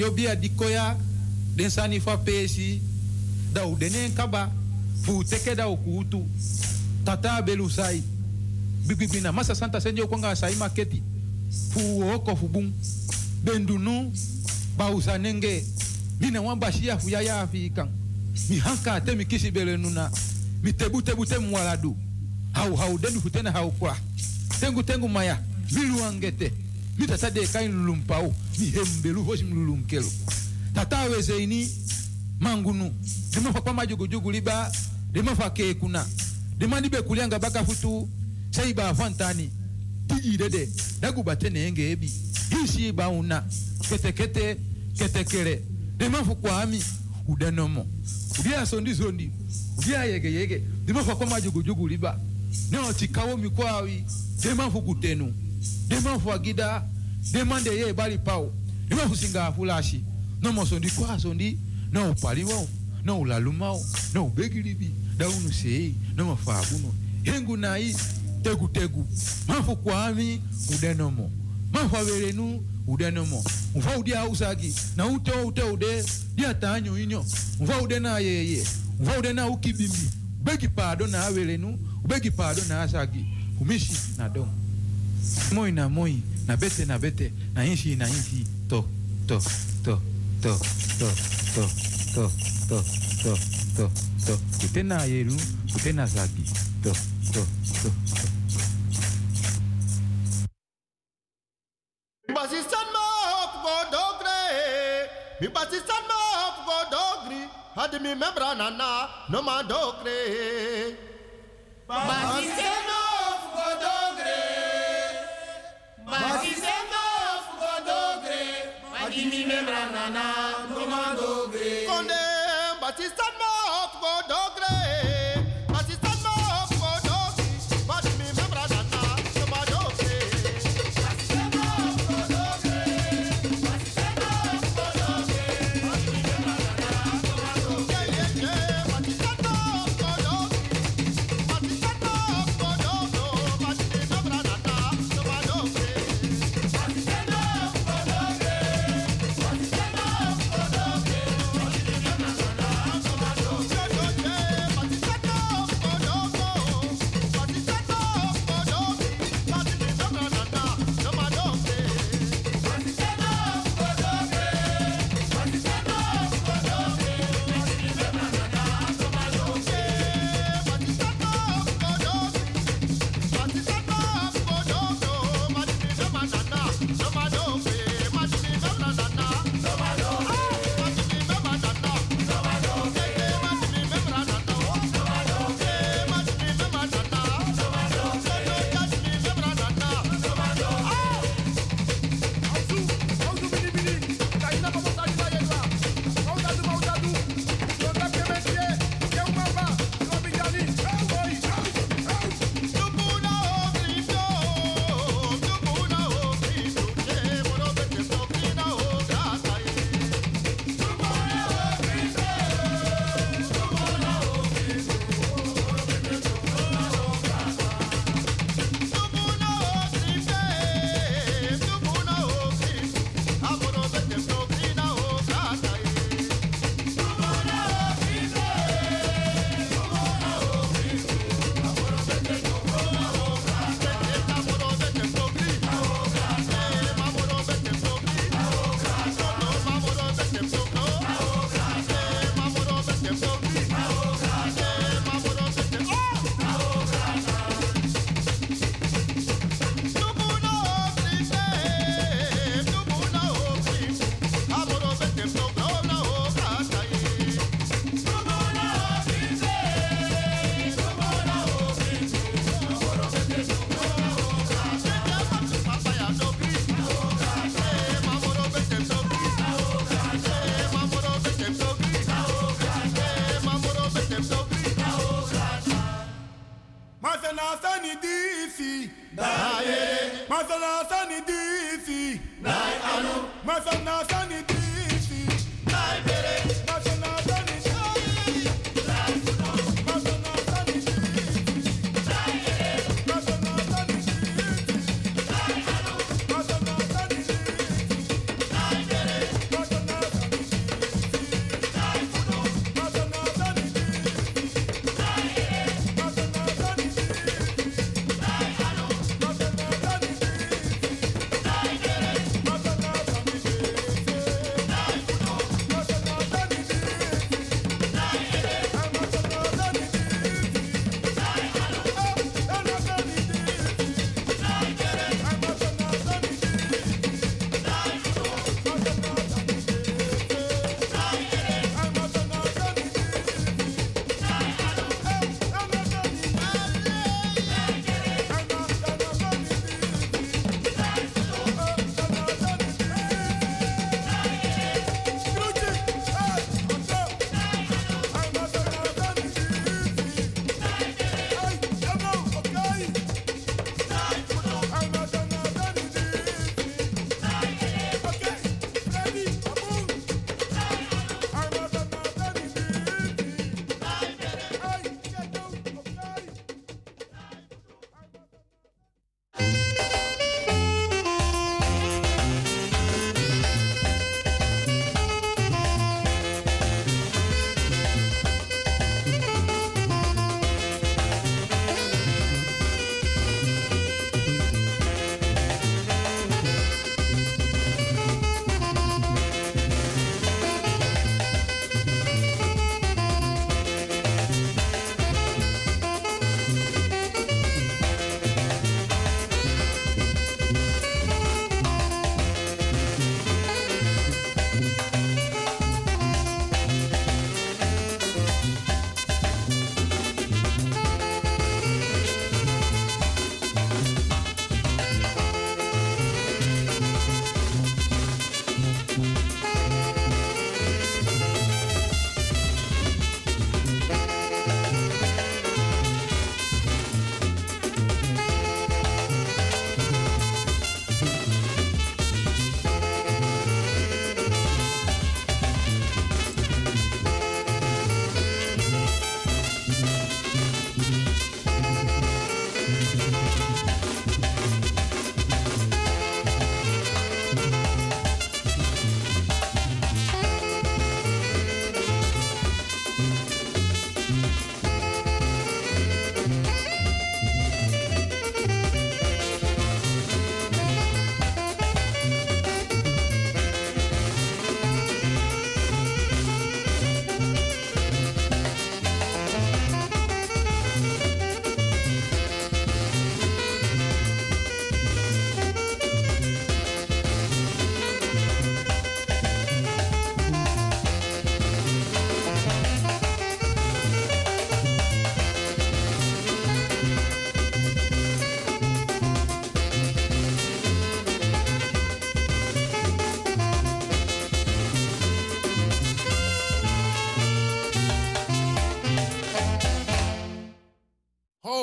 Dat yo bia dikoya den sani fa pesi da u denen kaba fu teke da ukutu tata belu sai bibibina masa santa senjo kwanga sai maketi fu oko fu bun bendunu bausa nenge mina wan bashia fu ya ya fi kan mi hanka te mi kisi bele nuna mi tebu tebu te mwaladu hau hau denu futena hau kwa. Tengu tengu maya mi angete mi tata de kain lulumpau mihe mbelu voshi mlulu mkelo. Tatawe zeini mangunu. Limafa kwa majugujugu liba limafa kekuna limanibe kulyanga baka futu seiba afantani. Tijidede dagubate enge ebi. Hisiiba una. Ketekete ketekere limafu kwa ami udanomo udia sondi sondi. Udia yege yege. Limafa kwa majugujugu liba. Neo chikawo mikwawi limafu kutenu limafu agida demande ye bali pawo no kusinga afulashi no ndi kwaso ndi noupaliwawo noulalumawo noubegilibi daunuseyi nomafaa kuno hengu nayi tegutegu mafu kwami udenomo mafu averenu udenomo mva udi usagi, na ute ute ude. Diatanyo inyo. Mva na yeye mva ude na ukibimbi. Ubegi pado na averenu ubegi pado na asagi. Umishi na dom moi na moi. Na bete na bete na inshi na inshi to to to to to to to to to to to kute na yeru kute na zagi to to to to Basistan ma hop go dogre. Mi basistan ma hop go dogri. Hadi mi membra nana no ma dogre. Basistan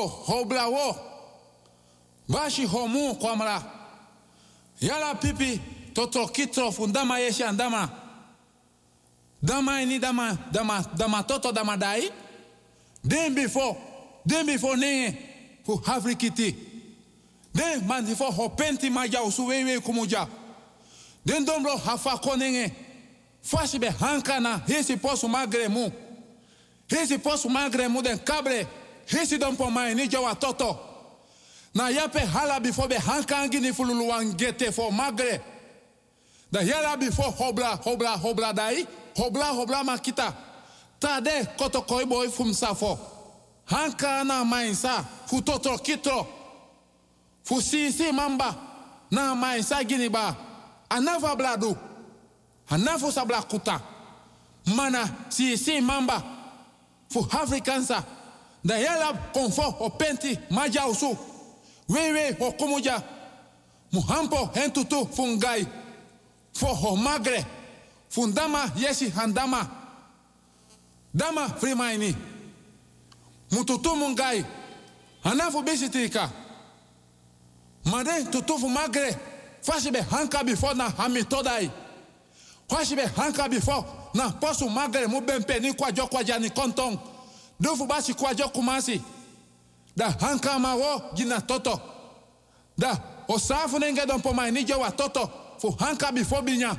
ho ho bla wo. Bashi ho mu kwamra yala pipi totro kitro fundama yeshi andama dama ini dama dama dama toto dama dai. Den before den before ne fu afrikiti. Den man before ho penti maja usu wewe kumuja. Den dombro hafa konenge fashi be hankana hesi posu magre mu. Hesi posu magre mu den kabre hesi don po mai ni jawa toto na yape hala before be hankangi ni fululu wangete for magre. Da yala before hobla hobla hobla dai hobla hobla makita. Tade koto koi boy fum safo hanka na mainsa fu totro kitro. Fu sisi mamba na mainsa gini ba. Anava bladu anafu sabla kuta mana sisi mamba fu afrikansa da yala konfo o penti maja usu wewe o kumuja muhampo hentutu fungai. Fo ho magre. Fundama yesi handama. Dama frimaini. Mututu mungai. Anafu bisitika made tutufu magre. Fashi be hanka before na hami todai fashi be hanka before na posu magre mu bempe ni kwajo kwaja konton dufu basi kwajo kumasi da hanka ma wo gina toto. Da osafu nenge don po mai toto. Fu hanka before binya.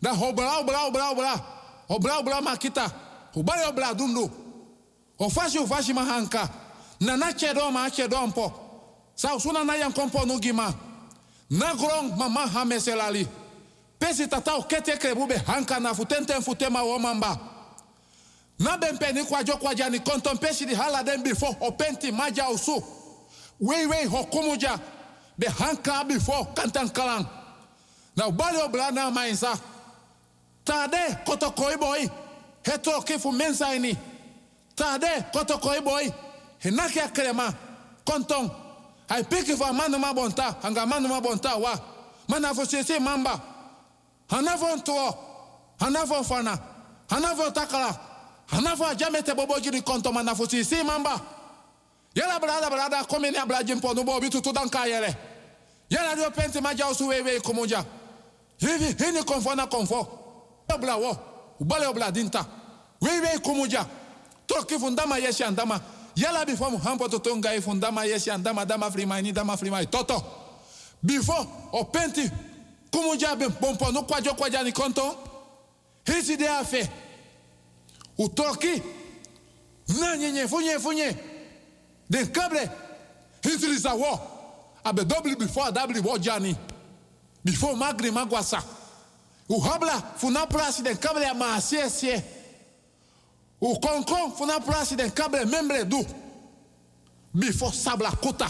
Da obra obra obra obra obra obra makita. Ubale obra dundu ofashi ofashi mahanka na na chedo ma chedo sa usuna na kompo no gima na grong mama hameselali. Pesi tata o kete krebu be hanka na futente futema wo mamba na bempe ni kwajo kwaja ni contemplation di hala den before penti maja usu wei wei hokumuja be hanka before kantan kalang. Na ubali obla na mainsa tade koto koi boy. Heto kifu mensa ini tade koto koi boy. Hinaki akrema kontong. Ai piki fa manu ma bonta hanga manu ma bonta wa. Mana fo sese mamba. Hanafo ntuo hanafo fana hanafo takala hanafo ajamete bobo jiri konto mana fo sese mamba. Yala brada brada komeni abla jimpo no bo bitu tudan kayele yala dio penti maja usu wewe kumuja hivi hini konfo na konfo obla wo ubale obla dinta. Wewe toki fundama yeshi andama yala before muhampo totonga e fundama yeshi andama dama frimai dama frimai toto. Before o penti kumuja be pompo no kwajo kwaja ni konto hisi de afe utoki? Na nyenye funye funye den hisi lisa wo. Abe double before double wo jani. Before magri magwasa. O habla funa place den kable ya ma sie. Sie o konkon funa place den kable membre du. Before sabla kota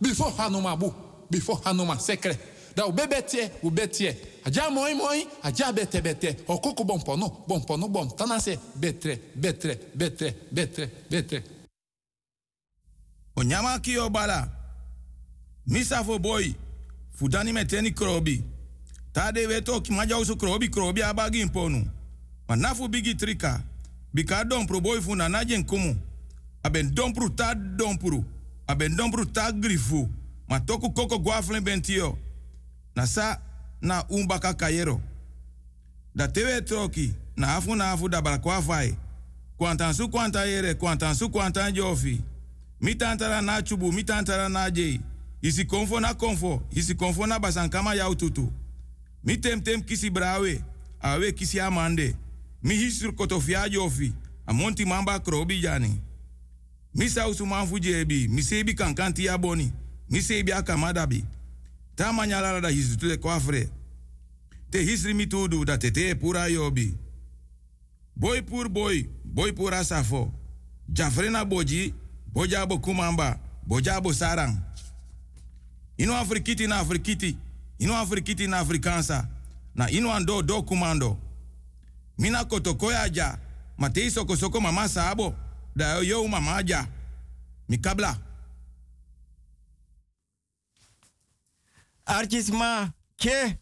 before hanumabu before hanuma sekre da o betie aja moi moi aja bete bete. O koko bon pono bon tanase betre betre betre betre betre. O nyama ki o bala misa boy. Fudani meteni krobi. Tade weto ki maja usu krobi krobi abagi imponu manafu bigi trika. Bika dompro boy fu na najen kumu aben dompru ta dompru. Aben dompru ta grifu. Ma toku koko guaflen bentio na sa na umbaka kayero da tewe troki na afu na afu da balakwa fai. Kwantan su kwanta yere kwantan su kwantan jofi mitantara na chubu mitantara na jei isi konfo na konfo isi konfo na basankama ya ututu. Mi tem tem kisi brawe awe kisi amande. Mi hisur kotofia jofi amonti mamba krobi jani. Mi sausu manfu jebi mi sebi kankanti boni mi sebi akamadabi ta manyalara da hisu tule kwafre te hisri mi tudu da tete pura yobi. Boy pur boy boy pura safo. Jafrena boji boja bo kumamba boja bo sarang. Ino afrikiti na afrikiti ino afrikiti na afrikansa na ino ando do kumando. Mina kotokoya ja matei soko soko mama sabo da yo mama ja Artisma ke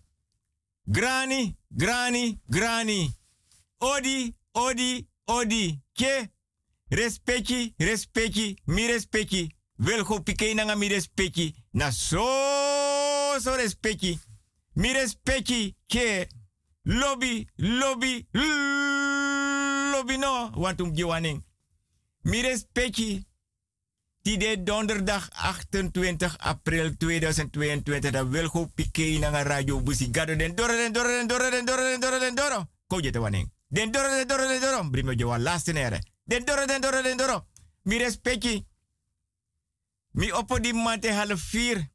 grani grani grani odi odi odi ke Respecti, respecti, mi respecti. Wil go pike na mi respecti. Na so so respecti. Mi respecti ke lobby, lobby, lobby no. Want um giwaning. Mi respecti. Tide donderdag 28 april 2022. Dat wil go pike na radio busi. Gado den doro den doro den doro den doro den doro den doro. Ko je te waning. Den doro den doro den doro. Brimo je laatste. Den doro den doro den doro. Mi respecti. Mi oppo di mate half vier.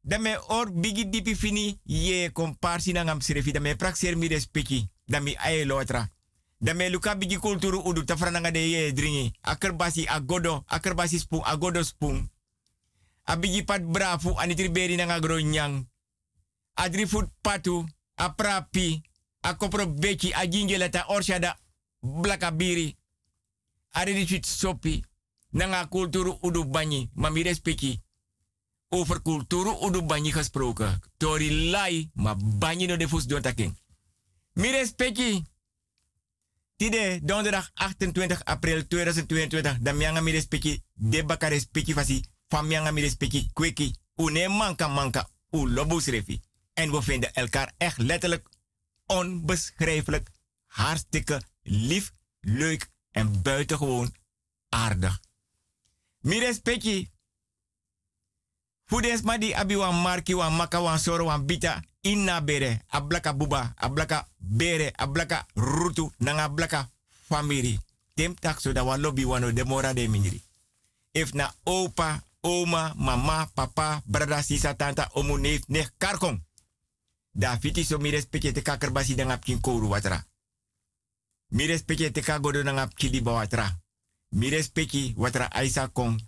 Da me or bigi dipi fini ye komparsi na ngam sirefi da me mi respecti. Da mi. Da me luka bigi kulturu udu tafrananga de ye dringi. Akerbasi agodo, akerbasi spoon, agodo spoon. A bigi pat brafu anitri beri na ngagro nyang. Adri food patu, a prapi, a kopro beki, a jingeleta orshada blaka biri. Ari di fit sopi. Nanga kulturu udu banyi, ma mi respecti. Over kulturu udu banyi gesproken. Tori lai, ma banyi no de fus don taking. Mi. Tide, donderdag 28 april 2022, dan mianga mi respecti, de baka respecti fasi, van mianga mi kweki, une manka manka, u lobus refi. En we vinden elkaar echt letterlijk onbeschrijfelijk, hartstikke lief, leuk en buitengewoon aardig. Mi respecti. Fudes ma di abi wan marki wan maka wan soro wan bita inna bere ablaka buba ablaka bere ablaka rutu nanga ablaka famiri. Tem tak so da wano de mora de miniri if na opa oma mama papa brada sisa tanta omu neef nech karkong. Da fiti so mi respecte te kaker basi kouru watra. Mi respecte te ka godo nangap kili watra. Mi respecti watra aisa kong.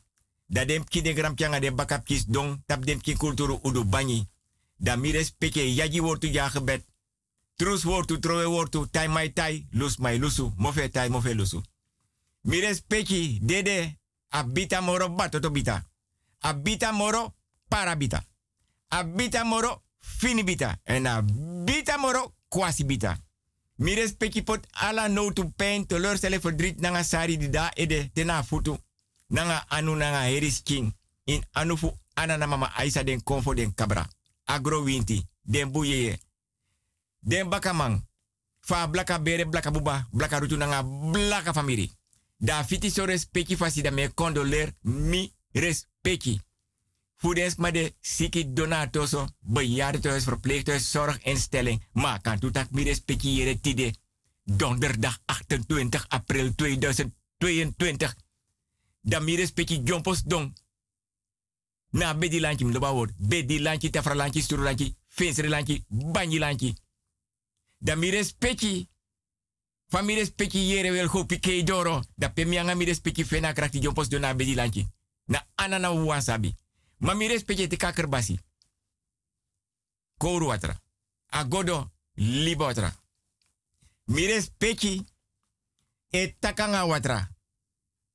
Da dem ki de gram pianga de bakap kis dong tap dem ki kulturu udu banyi da mi respecte yaji wortu ja gebed trus wortu trowe wortu tai mai tai lus mai lusu. Mofe tai mofe lusu. Mi respecti dede abita moro bato to bita. Abita moro parabita abita moro finibita en abita moro kwasi bita. Mi respecti pot ala no to pain, teleurstelling, verdriet, nanga sari di da ede, tena futu. Nanga anu nanga heris king. In anufu anana mama aisa den konfo den kabra. Agro winti, den buyeye. Den bakamang. Fa blaka bere, blaka buba, blaka rutu nanga blaka famiri. Da fiti so respecti fasi da me condoler mi respecti. Voedens maar de siki donatoso, bejaardentehuis, verpleeghuis, zorginstelling. Maar kan toetak mi respectiëren tide. Donderdag 28 april 2022. Dan mi respecti jompos dong. Na bedi lanchi mloba word. Bedi lanchi, tafra lanchi, sturu lanchi, finsri lanchi, banyi lanchi. Dan mi respecti. Van mi respecti yere wel pike doro. Da pe mi anga mi respecti fena krakti na bedi lanchi. Na anana wasabi. Ma mi respecte te kaker basi. Kouru watra. Agodo liba watra. Mi respecte e takanga watra.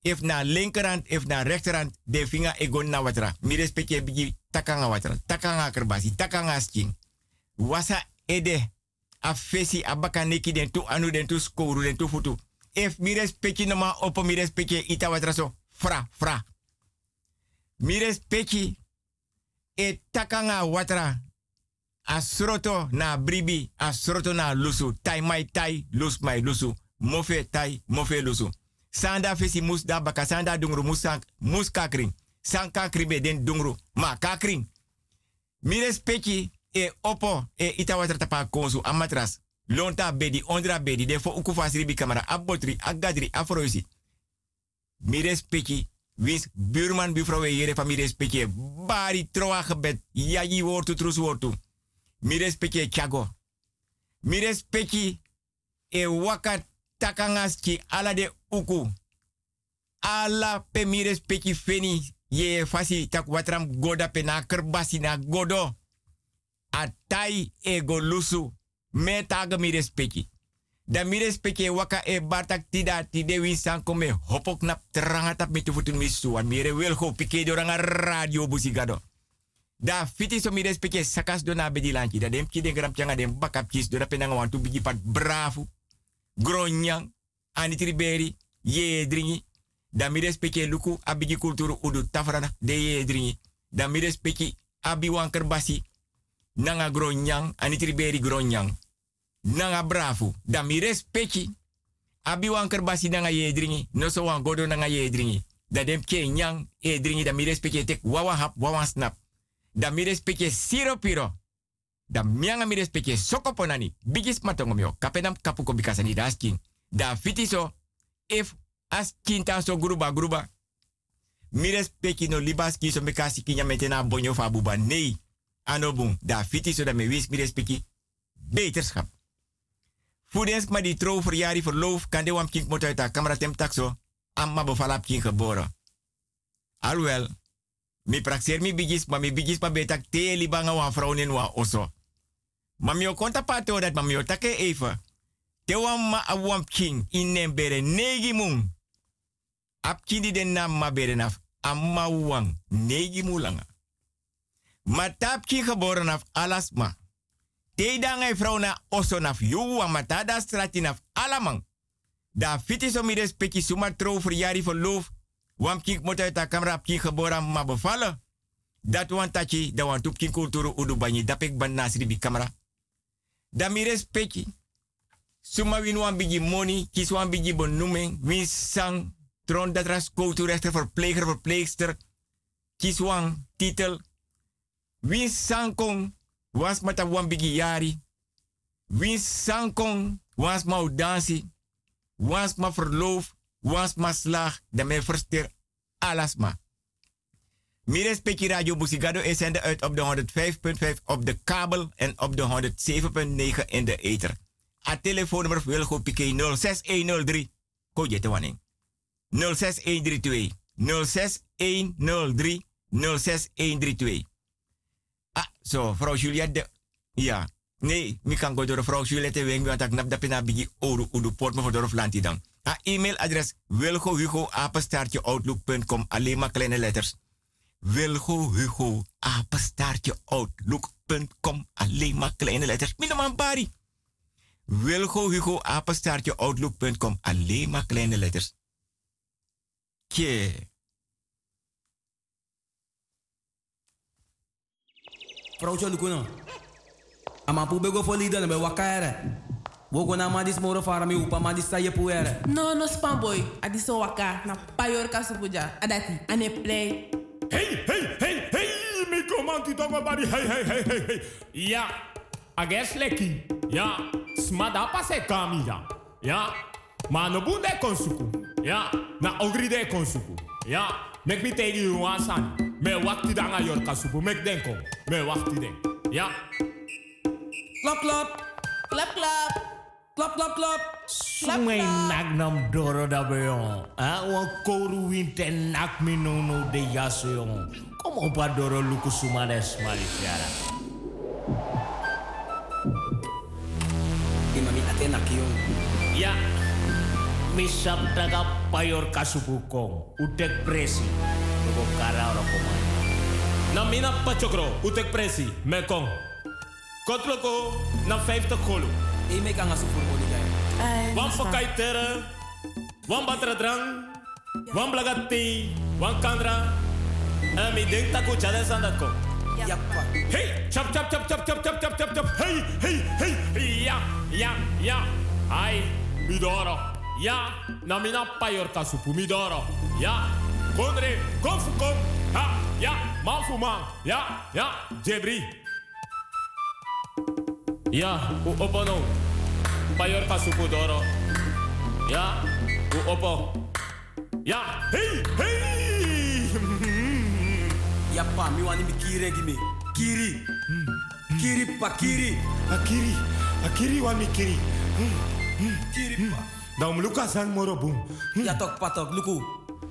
If na linkerhand, if na rechterhand, de vinger egon na watra. Mi respecte bigi takanga watra. Takanga kerbasi, takanga skin. Wasa ede a fesi neki den tu anu den tu skouru den tu futu. If mi respecte nama opo mi respecte ita watra. Fra, fra. Mi respecti e takanga watra asroto na bribi asroto na lusu tai mai tai lus mai lusu mofe tai mofe lusu sanda fesi mus da baka sanda dungru musak mus san kakribe den dungru ma kakring mi respecti e opo e ita watra tapa konsu amatras lonta bedi ondra bedi de fo uku fasiri kamera abotri agadri afroisi mi respecti wis buurman buurvrouw jere van mi respecte bari troa gebed yaji wortu trus wortu. Mi respecte chago mi respecte e waka takangaski ala de uku. Ala pe mi respecte feni ye fasi tak watram goda pe na kerbasi na godo. Atai ego lusu metaga mi respecte da mi respecte waka e bartak tida tide win san kome hopok nap teranga tap mitu futun misu an mire wel go pike do ranga radio busigado da fiti so mi respecte sakas do na bedi lanchi. Da dem ki de gram changa dem bakap kis do da penanga wan tu bigi pat bravo gronyang ani triberi ye dringi Da mi respecte luku abigi kulturu udu tafrana de ye dringi. Da mi abi wanker basi. Nanga gro nyang, anitriberi gro nyang. Nanga bravo. Da mi abi wanker basi nanga ye dringi. No so wan godo nanga ye dringi. Da dem ke nyang e dringi da tek wawa hap wawa snap. Da mi siro piro. Da mianga mi sokoponani. Bigis matongo mio. Kapenam kapuko bikasani daskin. Da fitiso. If as kinta so gruba gruba. Mi no libas kiso me kasi kinya metena bonyo fa buba. Nee. Anobun. Da fitiso da me wis mi. Beterschap. Voedens maar die trouw verjari verloof kan de wam kink moet camera tem taxo. Amma bevalap kink geboren. Mi praxeer mi bigis, maar mi bigis pa betak te libanga wan vrouw in wa oso. Maar mi konta pato dat maar mi take even. Te wan ma a king in nem bere negi mun. Ap den nam ma bere naf. Amma wang negi mulanga. Maar tap king geboren af alasma. Te dan vrouw na oso naf yuwa mata da strati naf alamang. Da fiti so mi respecti suma trouw verjari verloof. Wam kink moet uit de camera op kink ma. Dat wan tachi, da wan tup kink kulturu udu banyi dapik ban bi camera. Da mi respecti. Suma win wan bigi money, kis wan bigi benoeming, win sang, tron dat ras cultuurrechter, verpleger, verpleegster. Kies wan titel. Win sang kong, was mata wan bigi yari. Win sang kong, was ma dansi. Was ma verloof, was ma slag, de me verster alasma. Mi respecti Radio Busigado is zender uit op de 105.5 op de kabel en op de 107.9 in de ether. A telefoonnummer wil go pike 06103. Ko jete waning. 06132. 06103. 06132. Ah, zo, vrouw Juliette. Ja. Nee, mi kan go door vrouw Juliette wing, want ik nap dat pina oru port me voor door lanti dan. A e-mailadres wilgo hugo outlook.com. Alleen maar kleine letters. Wilgo hugo apenstaartje outlook.com. Alleen maar kleine letters. Minimaal bari. Wilgo hugo apenstaartje outlook.com. Alleen maar kleine letters. Tje. Vrouwtje Lukuno. Ama pu bego fo lida na be wakaere. Wogo na madis moro fara mi upa madis sa ye puere. No, no spam boy. Adiso waka na payor kasupuja. Adati. Ane play. Hey, hey, hey, hey, mi komanti tongo bari, hey, hey, hey, hey, hey. Ja, ages leki. Ja, smada pase kami ya. Ja, ma no bunde konsuku. Ja, na ogri de konsuku. Ja, mek mi tegi you wasan. Me wakti danga yor kasupu, mek denko. Me wakti den. Ja. Klap, klap. Klap, klap. Klap, klap, klap. Sumay nagnam doro da beyon. Ah, wan koru winte nak mi no no de yaso yon. Como pa doro luku sumades malisiara enak-enak Ya, misap tangkap payor kasubukong, udek presi, lugo kara ora pemain. Namina pachokro udek presi, mekong. Kotloko, na 50 kolu. Ime kang asu furbo di gaya. Wan pakai tera, wan batra drang, wan blagati, wan kandra. Ami deng taku jalan sandat kong. Hey, chap chap chap chap chap chap chap chap chap. Hey, hey, hey. Ja, ja, ja. Ai, midoro. Ja, na mina payor kasupu midoro. Ja, kondre, konfu kom. Ha, ja, man fu. Ja, ja, jebri. Ja, u opo no. Payor kasupu doro. Ja, u opo. Ja, hey, hey. Yapa, mi wani mi kiri gimi. Kiri. Hmm. Kiri pa kiri. Akiri. Akiri wani kiri. Mm. Mm. Kiri hmm. Hmm. pa. Daum luka sang moro boom. Mm. Ya tok patok luku.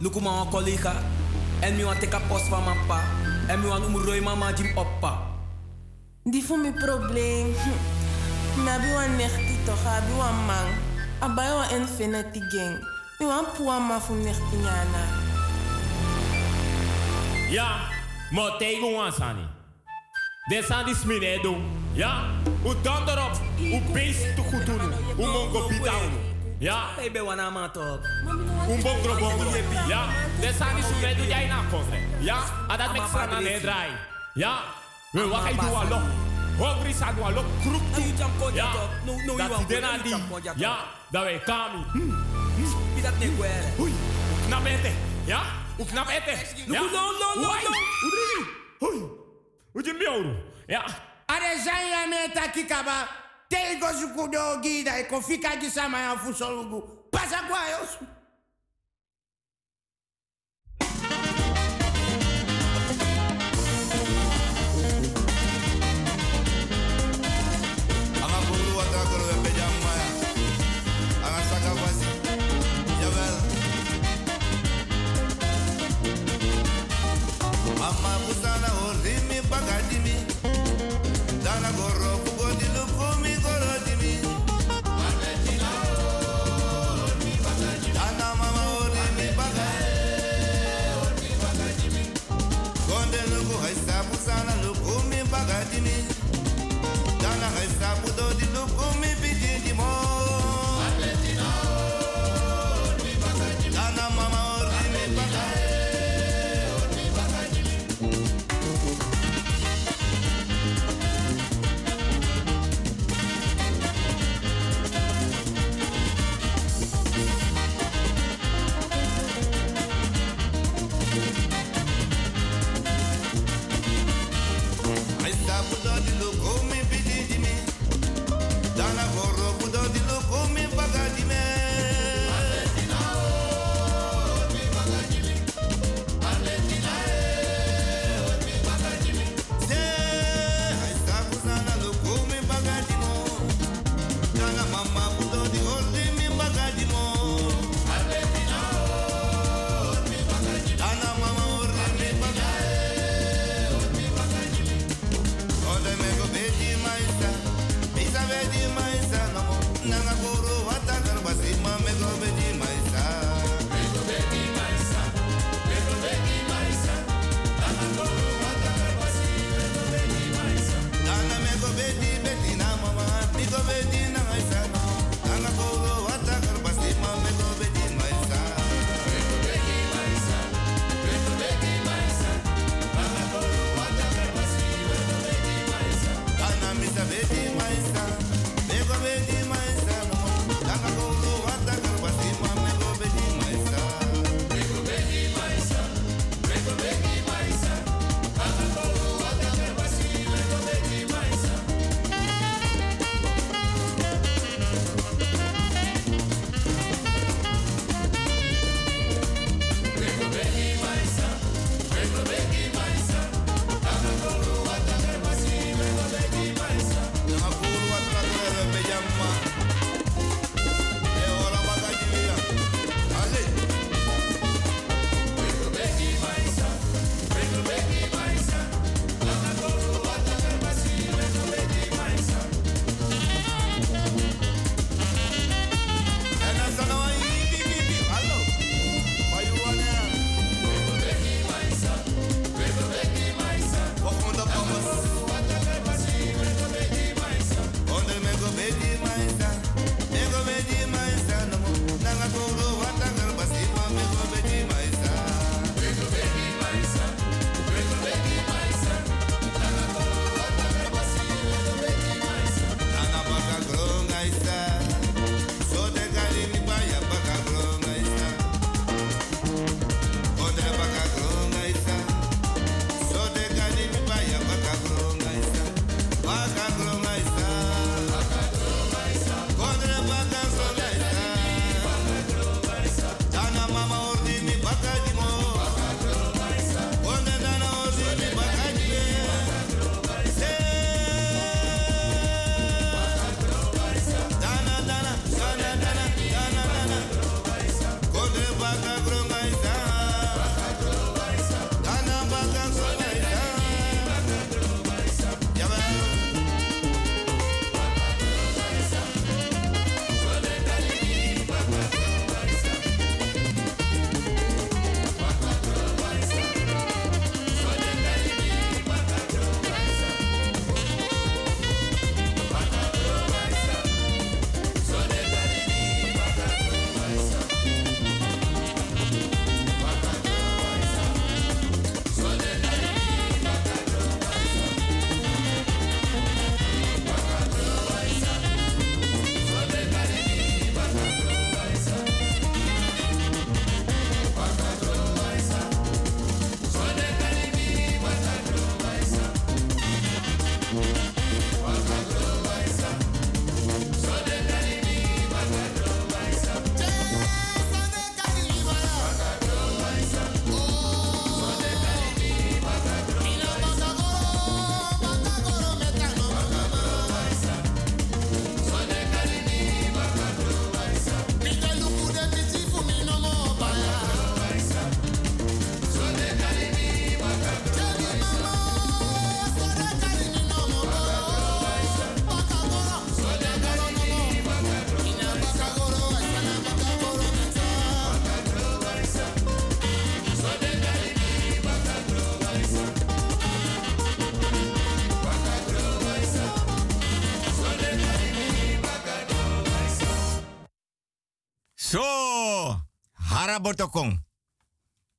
Luku mama kolika. En mi tekap teka pos van mapa. En mi wani umuroi mama jim oppa. Di fu mi problem. Na bi wan nechti tocha, bi wan mang. Abayo wan infinity gang. Mi wan puwa ma fu nechti nyana. Yeah. Maar tegen ons aan. Des aan die doen. Ja? Hoe dan erop? Hoe beest te goed doen? Hoe? Ja? Ik ben wana man toch? Hoe? Ja? De aan die na. Ja? En dat met. Ja? We wat ga je doen alok? Hongri zijn alok kroek. Ja? Dat die die. Ja? Ja? U knap ete. Ja. No, no, no, no, no. Udri. Ui. Uji mioru. Ja. Are zanya meta kikaba. Tego zukudo gida e kofika gisama ya fusolugu. Pasa kwa yosu.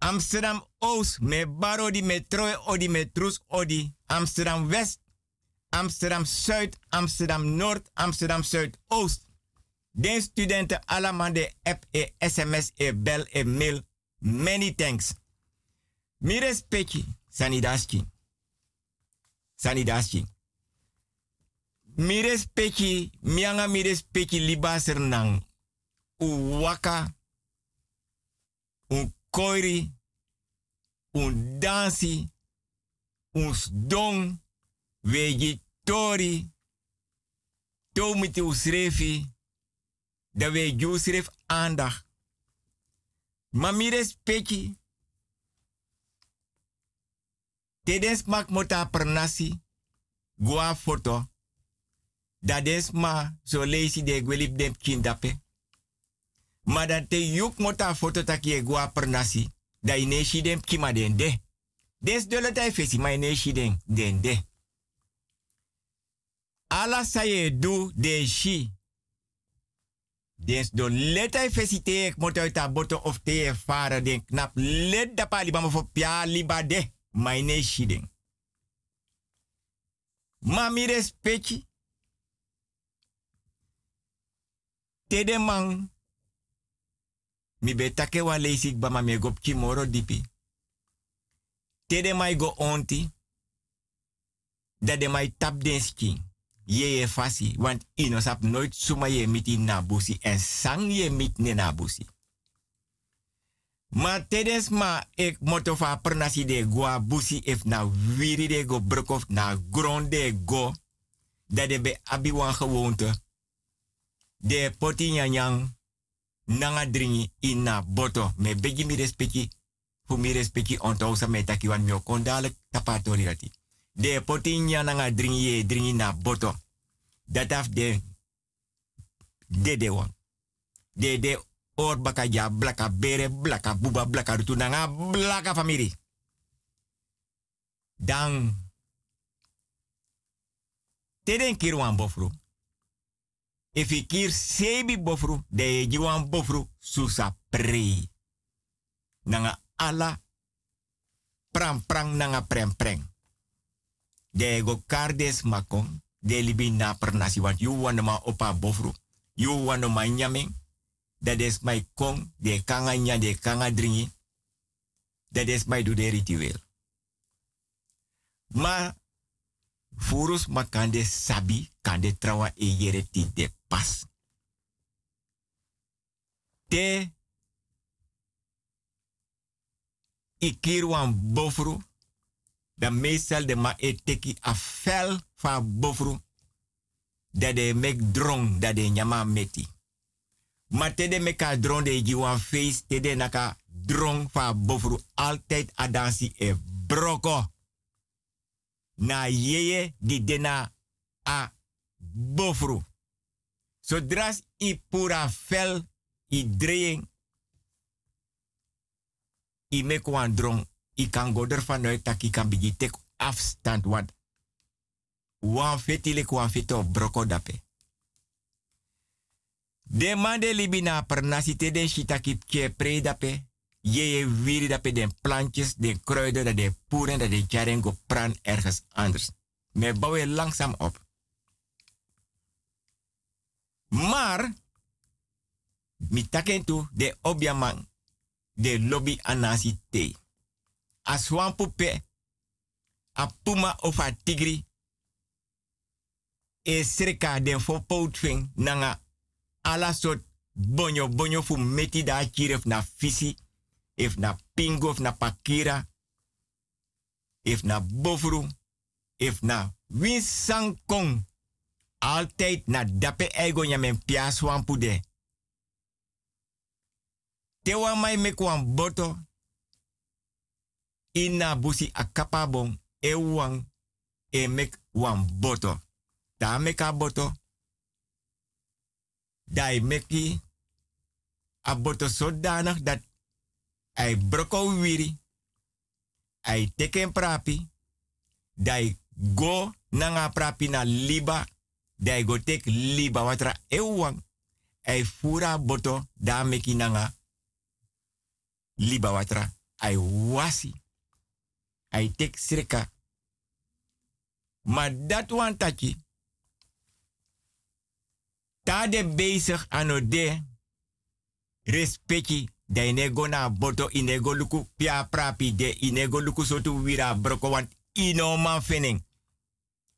Amsterdam Oost, me baro di metro odi metrus odi. Amsterdam West, Amsterdam Zuid, Amsterdam Noord, Amsterdam Zuidoost. Den studenten allemaal de app e sms e bel e mail. Many thanks. Mi respecti, sanidaski. Sanidaski. Mi respecti, mianga mi respecti libaser nang. U waka, un koiri, un dansi, un dong, wegi tori, tomiti usrefi, da we ju sref aandacht. Maar mi respecti, Tedens mak mota pernasi, gua foto, da des ma so leisi de gwelip dem kindape. Maar te yuk mota foto taki gua pernasi, da ineshi dem kima den de. Des dole tai fesi ma ineshi den den de. Ala saye du de shi. Des do letai fesi te ek mota uita boto of te e fara den knap let da pa liba mo fo pia liba de. Ma ineshi den. Tede man mi be take wa leisik ba ma me gop kimoro dipi. Tede mai go onti. Da de mai tap den. Ye ye fasi. Want ino sap nooit suma ye miti na busi. En sang ye mit ne na busi. Ma tedens ma ek moto fa pernasi de goa busi if na wiri de go brukof na grond de go. Da de be abi wan gewoonte. De poti nyanyang nanga dringi ina boto. Me begi mi respecti. Fu mi respecti onto sa me taki wan kondale tapatori rati. De poti nanga dringi dringi na boto. Dat af de de de wan. De de or baka ja blaka bere blaka buba blaka rutu nanga blaka famiri. Dan teden kirwan bofru. If ik hier sebi bofru, de jiwan bofru susa pre. Nanga ala pram prang nanga prem preng. De go kardes makong, de libi na pernasi want you wana ma opa bofru. You wana ma nyaming. Dat is my kong, de kanga nya, de kanga dringi. Dat is my do de ritueel. Ma furus makande sabi, kande trawa e yere pas. Te ikir wan bofru, da meestal de ma e teki a fel fa bofru, dat de mek drong, dat de nyama meti. Ma tede meka drong de ji wan face, tede naka drong fa bofru, altijd adansi e broko. Na yeye di dena a bofru. Zodras i pura fel, i dreying, i mek wan drong, i kan go er vanuit dat i kan bigi tek afstand, want wan fetilik wan fito broko dape. De man de libina per nasite den shitaki ke pre dape, je je wiri dape den plantjes, den kruiden, dat de poeren, dat de jaren go pran ergens anders. Me bouwen langzaam op. Maar, mi taken tu de obiaman, de lobby anasi te. Aswan pupe, a puma of a tigri, e sreka den fo nanga ala sot bonyo bonyo fu meti da kiref na fisi, if na pingo, of na pakira, if na bofru, if na winsankong. Altijd na dape ego nyamen pia swampu de. Tewa mai mekwan boto. Ina busi akapabong ewang e mek wan boto. Da meka boto. Dai meki a boto zodanig dat hij broko wiri. Hij teken prapi. Dai go nanga prapi na liba. Dai go tek liba watra ewang. Ai fura boto da meki nanga liba watra. Ai wasi. Ai tek sreka. Maar dat wan taki. Ta de bezig ano de respecti da inego na boto inego luku pia prapi de inego luku sotu wira broko wan ino man fening.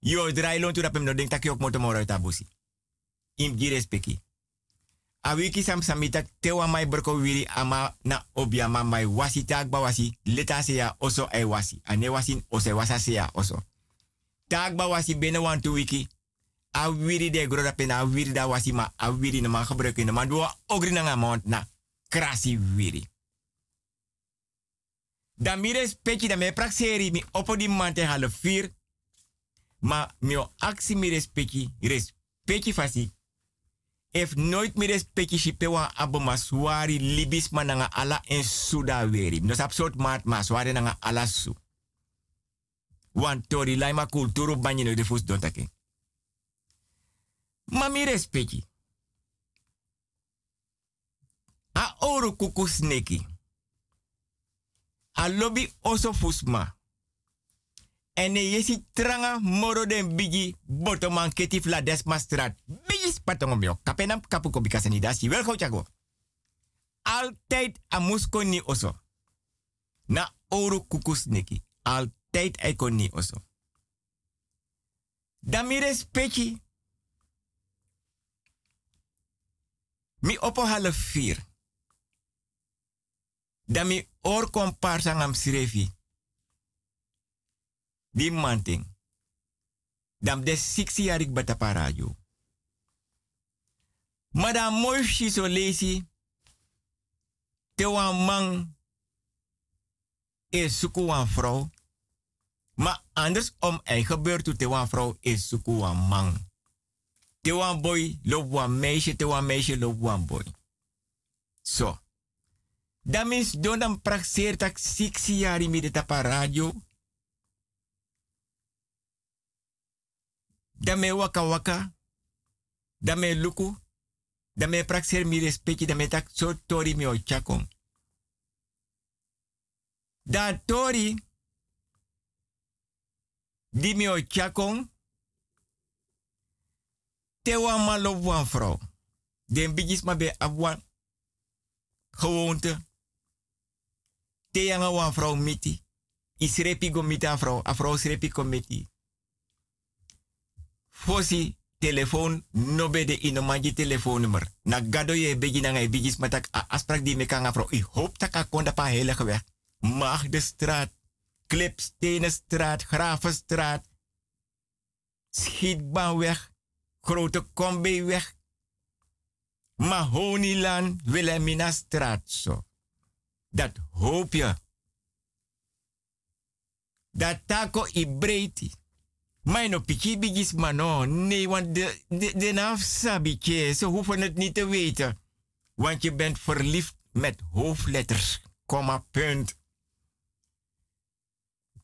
Yo drai lon tu rapem no denk taki ok moto moro tabusi. Im gi. A wiki sam samita tewa mai broko wiri ama na obiama mai wasi tagba wasi leta se oso ai wasi. Ane wasin ose wasa se ya oso. Tagba wasi bene wan tu wiki. A wiri de gro rapen a wiri da wasi ma a wiri na man gebruiken. Maar doa ogri na nga mount na krasi wiri. Dan mi respecti da me prakseri mi opo mante vier. Ma mi o aksi mi respecti, respecti fasi. If nooit mi respecti wa abo maswari libis mananga ala en suda weri. No sap sort maat maswari nanga ala su. Wan tori laima kulturu banyi de fus don take. Ma mi. A oru kuku sneki. A lobby oso fusma. En yesi tranga moro den bigi botoman ketif la desma strat. Bigi spatongo mio. Kapenam kapu ko bikasa ni dasi. Wel chago. Altijd a musko ni oso. Na oru kuku sneki. Altijd eko ni oso. Dan mi respecti. Mi opo half vier. Dan mi or komparsa ngam. Di manting. Dam de 60 yarik bata parajo. Madam mooi so lesi. Te wan man is suku wan vrouw. Maar anders om ei gebeurt te wan vrouw is suku wan man. Te wan boy loop wan meisje, te wan meisje loop wan boy. So. Dat means don dan praxeer tak 60 jaar mi de tapa radio. Dame waka waka. Dame luku. Dame praxeer mi respecti. Dame tak so tori mi chakon. Da tori. Di mi o chakon. Te wan ma lop wan vrouw. Den bigis ma be abwan. Gewoonte. Te yanga wan miti. Isrepi go miti a vrouw. A vrouw srepi go miti. Fosi telefoon no be de ino telefoonnummer. Na gado ye begi na ngai bigis a afspraak die me kan vrouw. Ik hoop dat ik kon pa weg. Maag de straat. Klipstenenstraat. Gravenstraat. Schietbaanweg. Grote Kombeweg. Mahoniland. Wilhelmina straat zo. Dat hoop je. Dat tako i. Maar no piki bigis mano. Nee, want de, de, de naam sabietje. Ze hoeven het niet te weten. Want je bent verliefd met hoofdletters. Komma, punt.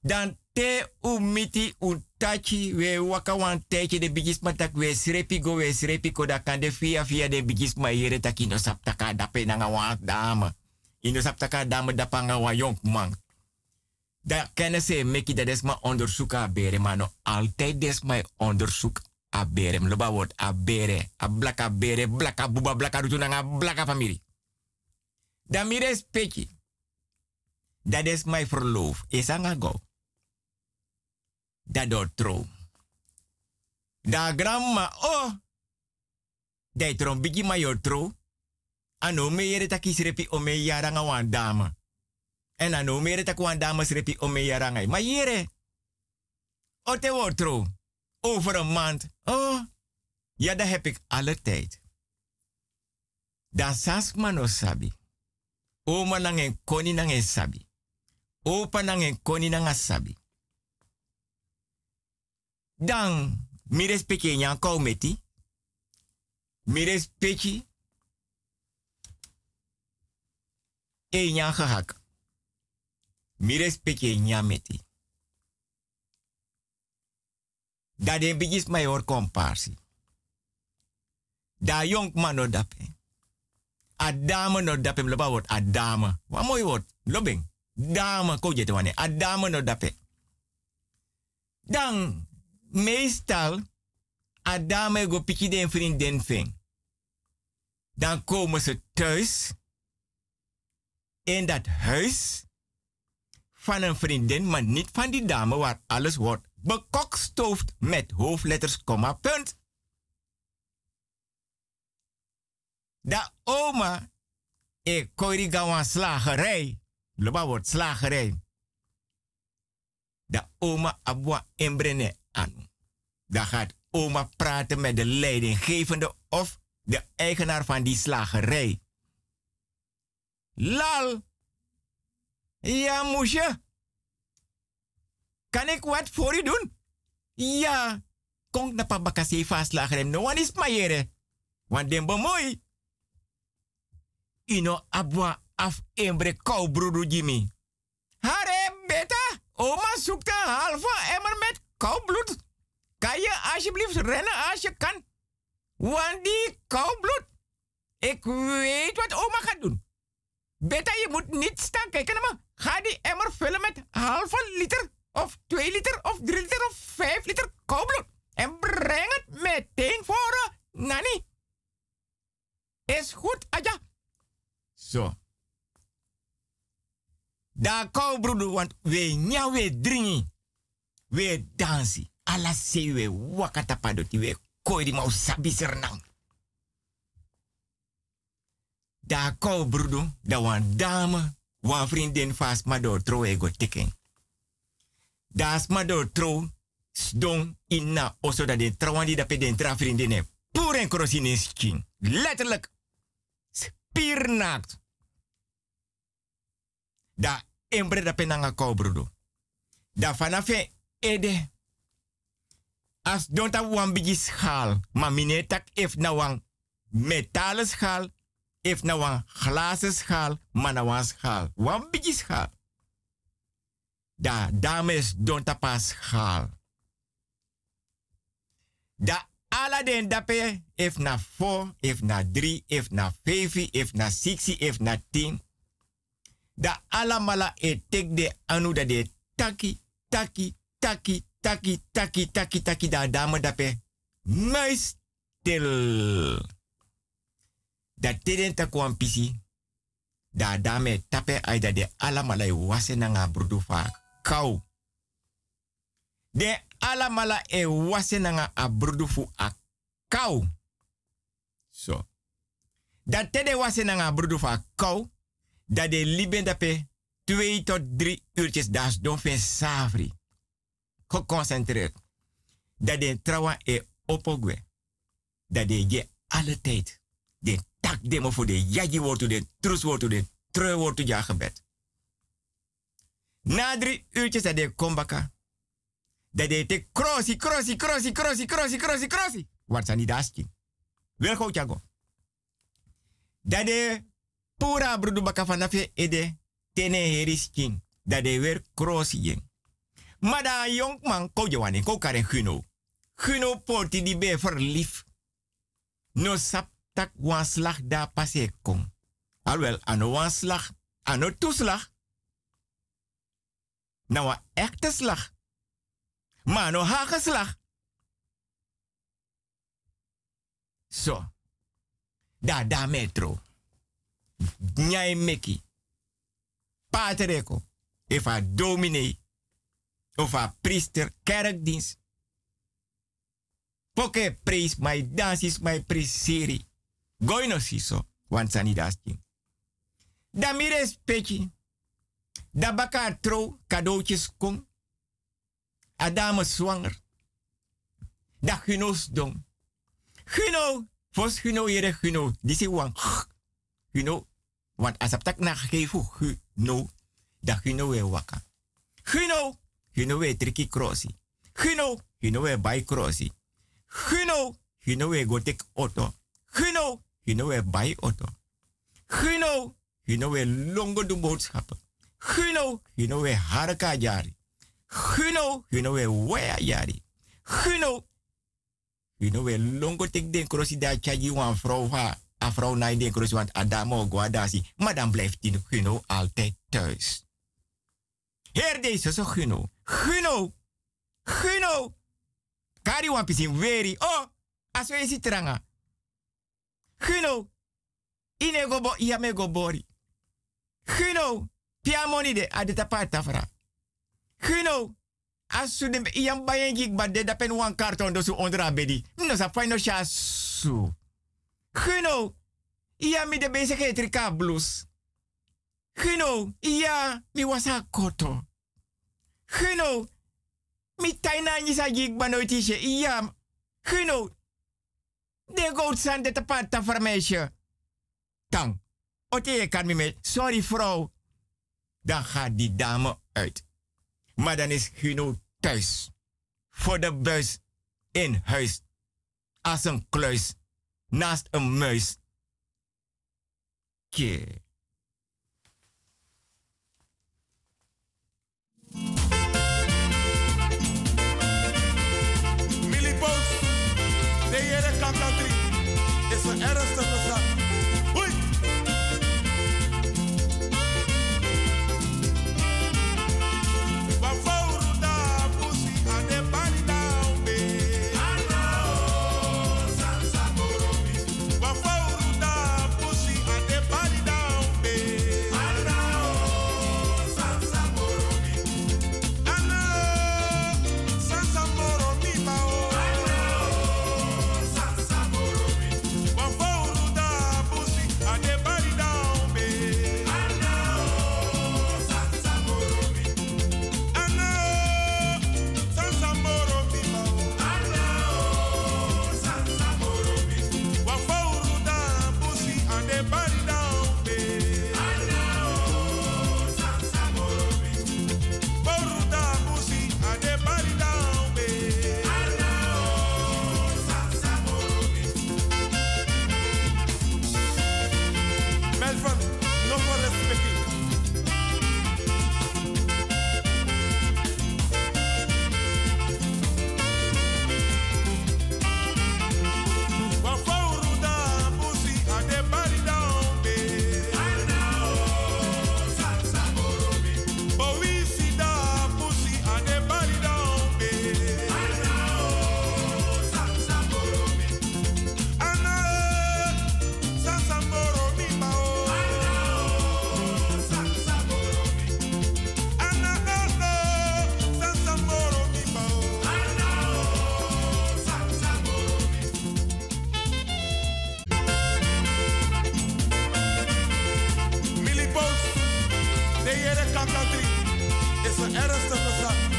Dan te umiti untachi we waka wan tijdje de bigis matak we srepi go we srepi da kan de via via de bigis ma yere taki no saptaka dape nanga wan dame. Ino saptaka dame dapanga wa jonk man. Da kennen ze meki dat is maar onderzoek a bere, maar no altijd des maar onderzoek a bere. Loba wordt a bere, a blaka bere, blaka buba, blaka rutu nanga blaka familie. Da mi respecti. Dat is mijn verloof. Is aan go. Dat door trouw. Da grandma, oh. Dat trom bigi ma yo trouw. Ano me yere me yaranga wan dame. En ano mere tak wan dame repi o me yarangai. Maar. O te wordt trouw. Over een maand. Oh. Ja, dat heb ik alle tijd. Dan sas mano sabi. Oma nangen koni nangen sabi. Opa nangen koni nangen sabi. Dan, mi respecte nyan kou meti. Mi respecte e nyan gehak. Mi respecte nyan meti. Da den bigis mayor komparsi. Da jong mano dape. Adame no dape loba word adame. Wat mooi woord. Lobing. Dame ko je wane. Adame no dape. Dan meestal adame go piki den vriendin ving. Dan komen ze thuis in dat huis van een vriendin, maar niet van die dame waar alles wordt bekokstoofd met hoofdletters, komma, punt. Da oma e koiri gawan slagerij. Loba wordt slagerij. Da oma abwa embrene anu. Dan gaat oma praten met de leidinggevende of de eigenaar van die slagerij. Lal. Ja, moesje. Kan ik wat voor u doen? Ja. Kom naar papa kasi vastlager. No one is mayere. Want den bemoei. Ino abwa af embre kou Jimmy. Hare beta. Oma zoekt een halve emmer met koubloed. Kan je alsjeblieft rennen als je kan? Want die koubloed. Ik weet wat oma gaat doen. Beta, je moet niet staan kijken naar me. Ga die emmer vullen met halve liter, of twee liter, of drie liter, of vijf liter koubloed. En breng het meteen voor uh, Nani. Is goed, Aja. Zo. Daar koubroeder, want we nya we dringi. We dansi. Alla se we wakata padoti we koi di mau sabi sernang. Da koubroeder, da wan dame, wan vriendin vast maar door tro ego tikken. Das maar door tro sdong inna oso da den trawan di da pe den tra vriendin Pure en krosin in skin. Letterlijk. Spiernaakt. Da embre da penanga koubroeder. Da fanafe ede. As don't have one bigi schaal. Maar mine tak if na wan metalen schaal. If na wan glazen schaal. Maar na wan schaal. Wan bigi schaal. Da dames don't tapa schaal. Da ala den dape. If na 4, if na 3, if na 5, if na 6, if na 10. Da ala mala e tek de anu da de taki, taki, taki, taki, taki, taki, taki, da dame dape. Mais stil. Da teden ta kwan pisi. Da dame tape ay da de ala mala e wase na nga brudu fa kau. De ala mala e wase na nga a brudu fu a kau. So. Da tede wase na nga kau. Da de liben dape 2 tot 3 uurtjes das don fen savri geconcentreerd. Dat de trawa e opogwe. Dat de je alle tijd. Tak demo voor de jaji wordt de trus wordt de trui wordt ja gebed. Na drie uurtjes dat de kombaka. Dat de te crossi, crossi, crossi, crossi, crossi, crossi, crossi. Wat zijn die daski? Wel goed jago. Dat de pura brudu baka vanaf je ede tene herisking. Dat de weer crossi jeng. Maar dat jonkman ko jawani ko karen guno. Guno porti di be verlief. No sap tak wan slag da passe kom. Alwel, ano wan slag, ano toeslag. Nou een echte slag. Maar no hagelslag. Zo. Da da metro. Nyai meki. Patereko. Efa dominee of a priester kerkdienst. Poke prijs my dans is my priseri. Goino siso, want sani dasking. Da mi respecti. Da baka tro cadeautjes kom. A dame zwanger. Da gunos dong. Guno, fos guno jere guno. Disi wang. Guno, want tak na gegeven guno. Da guno we waka. Guno, Hino we triki crossi. Hino, hino we buy crossi. Hino, hino we go take auto. Hino, hino we buy auto. Hino, hino we longo de boodschappen. Hino, hino we haraka jari. Hino, hino we wea jari. Hino, hino we longo take den crossi da chaji wan vrouw ha. A afro na de kroos, want Adamo Guadasi. Maar dan blijft die Guno altijd thuis. Heer deze zo Guno. Guno. Guno. Kari wan pisin weri. Oh, as we isi tranga. Guno. Ine go bo, iya me go bori. Guno. Pia money de, ade tapata fra. Guno. Asu de iyan bayen gik ba de dapen wan karton do su ondra bedi. No sa fai no su. Guno. Iya mi de bezig etrika blues. Guno. Iya mi wasa koto. Guno. Mi taina ni sa gik ba no tisje. Iya. Guno. De goot san de tapata vermeisje. Tang. Oké, je kan me met. Sorry vrouw. Dan gaat die dame uit. Maar dan is Guno thuis. Voor de buis in huis. Als een kluis. Naast een muis. Kie. De hele kakatri, is een ernstige zaak.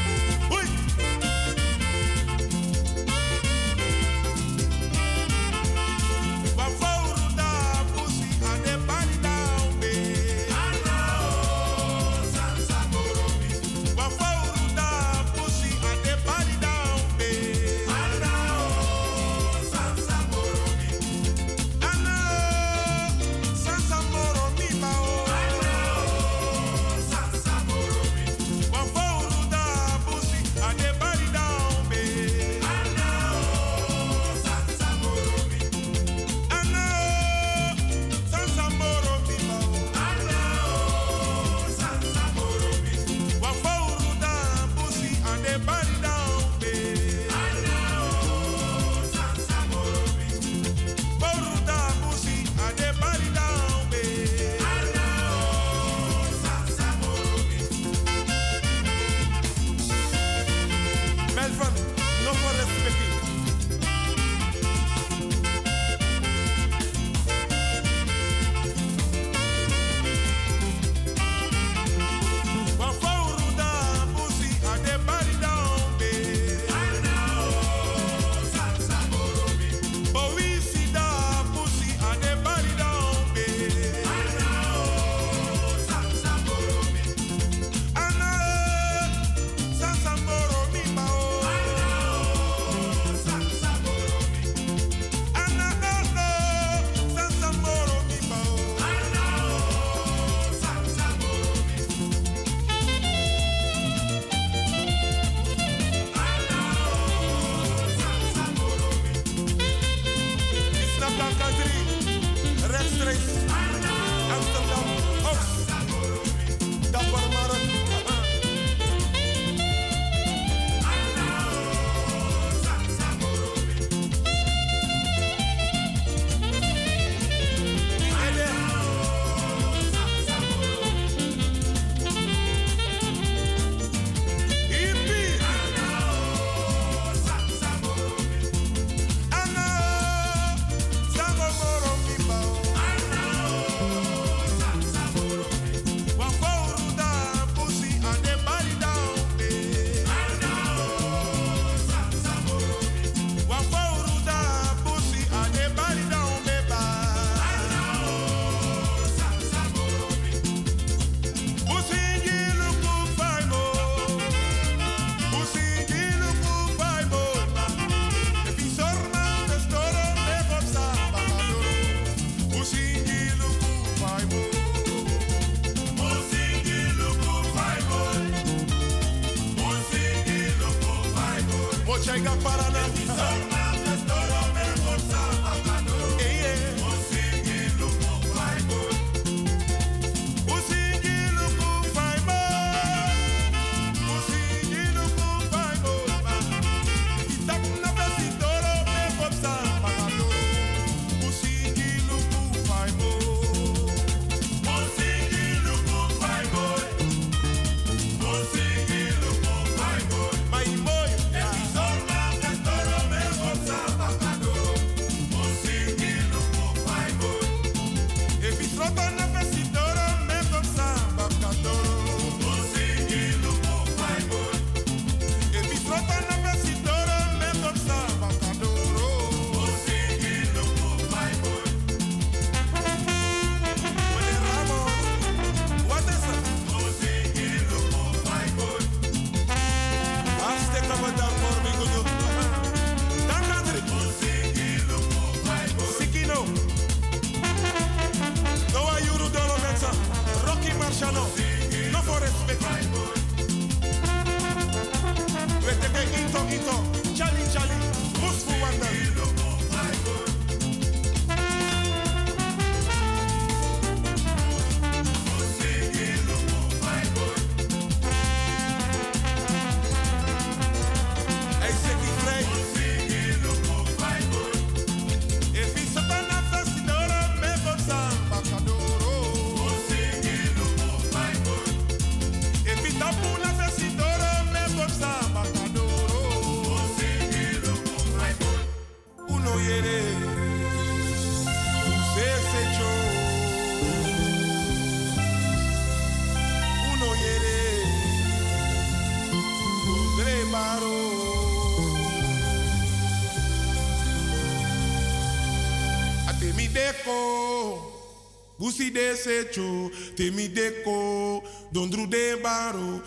deko, busi de sechu, temi deko, dondru de baro.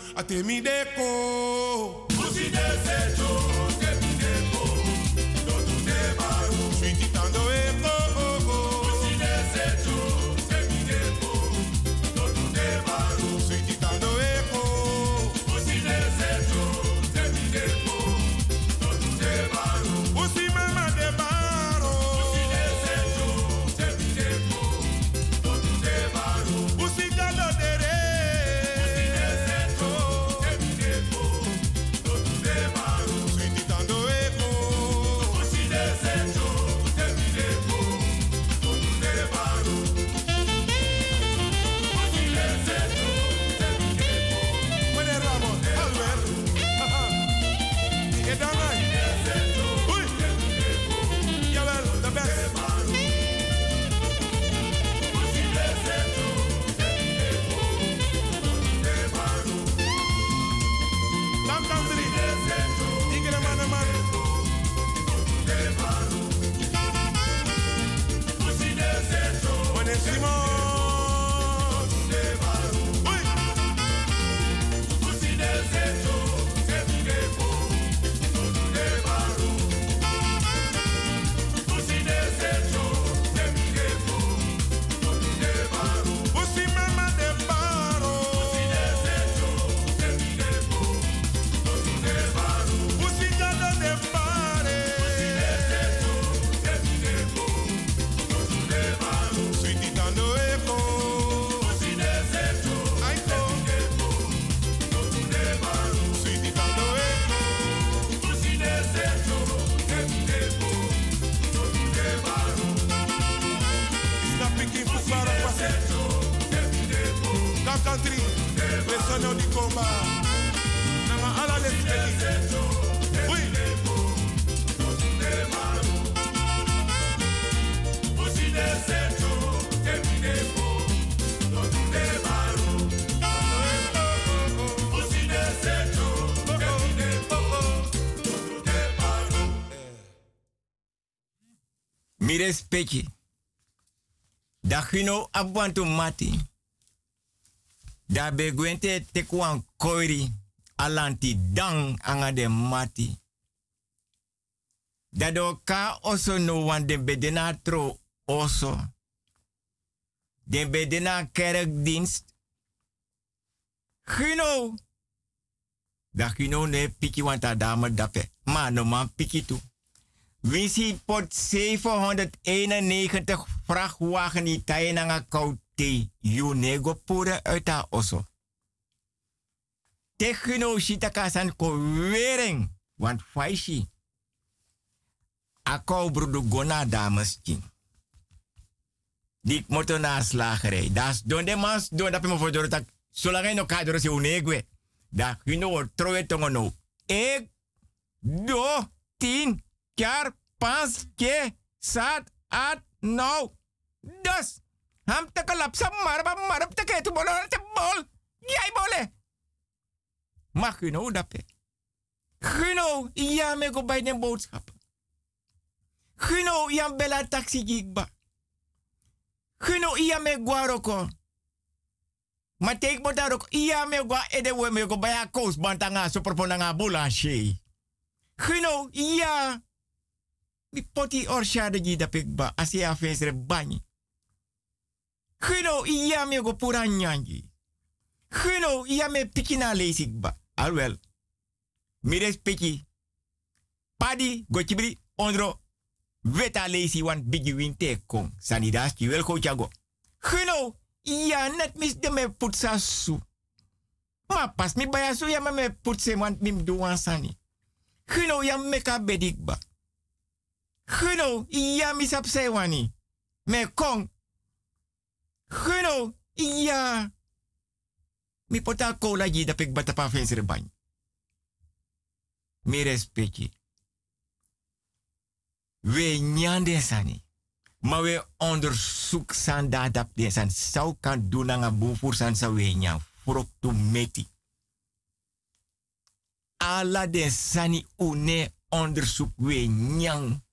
Mi respecti. Da gino abwantu mati. Da be gwente tekwan koiri alanti dang anga de mati. Da do ka oso no wan den bedena tro oso. Den bedena kerkdienst. Gino. Da gino ne piki wanta dame dape. Ma no man piki tu. Wisi pot 791 vrachtwagen die tainanga koute yunego pura uit haar osso. Techno shitaka san ko wering, want faishi. Ako brudu gona dames king. Dik moto na slagerij. Das don de don dat me voor door tak. Zolang no kadro se unegwe. Da hino troe tongo no. Ek do tien jaar pas ke sat at no. Dus ham te kalap sa marba marap te ke tu bolo te bol. Jij bole. Mag u nou dat Guno, ja me go bij de boodschap. Guno, ja bella taxi gigba. Guno, ja me guaroko. Maar take mo darok, iya me gwa ede we me go baya kous bantanga so proponanga bulanche. Guno, ja. Mi poti orsha de gi da pekba, asia fesre bani. Guno, iya me go pura nyangi. Guno, iya me pikina lesikba. Alwel. Mi respecti. Padi, go chibri, ondro. Weta lesi wan bigi winte kong. Sanidas ki wel go chago. Guno, net mis de me putsa su. Ma pas mi baya su ya me putse want mim duwan sani. Gino ya meka ya mi sap se wani. Me kong. Gino ya. Mi pota kola ji da pik bata pa fensere bany. Mi respecti. We nyande sani. Maar we onderzoek san dadap de san sau kan doen aan san sa we nya frok tu meti. Ala de sani une onderzoek we nyang.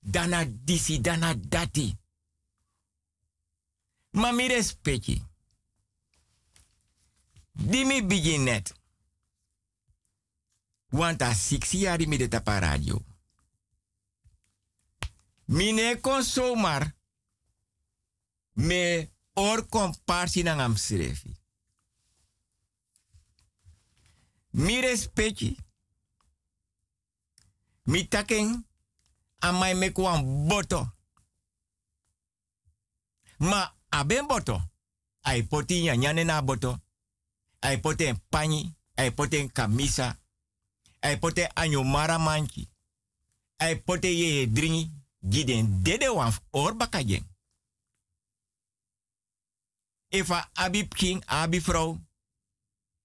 Dana disi dana dati. Maar mi respecti. Di mi begin net. Want a six jaar mi de tapa radio. Mine kon me or komparsi na ngam srefi. Mi respecti. Mi taken amai me kwan boto. Ma aben boto. Ai poti nyane na boto. Ai pote pani. Ai pote kamisa. Ai pote anyo mara manki. Ai pote ye dringi giden dede wan or bakajen. Ifa abi king, abi vrouw,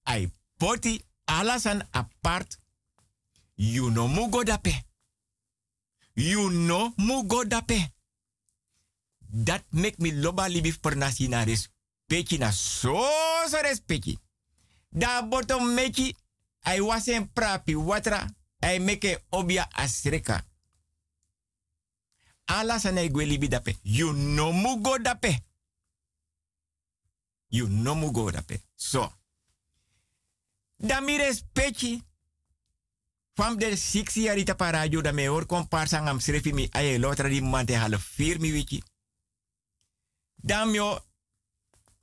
ai poti alasan apart, you no dape. You no mugo dape. Dat make me loba libi per nasi na so so respecti. Da bottom meki, ai wasen prapi watra, ai meke obia asreka ala sana igwe dape. You no mugo dape. You no mugo dape. So. Dami respecti. Fam de six jaar ita pa radio da me or komparsa ngam srefi mi aye lotra di mante half vier mi wiki. Damio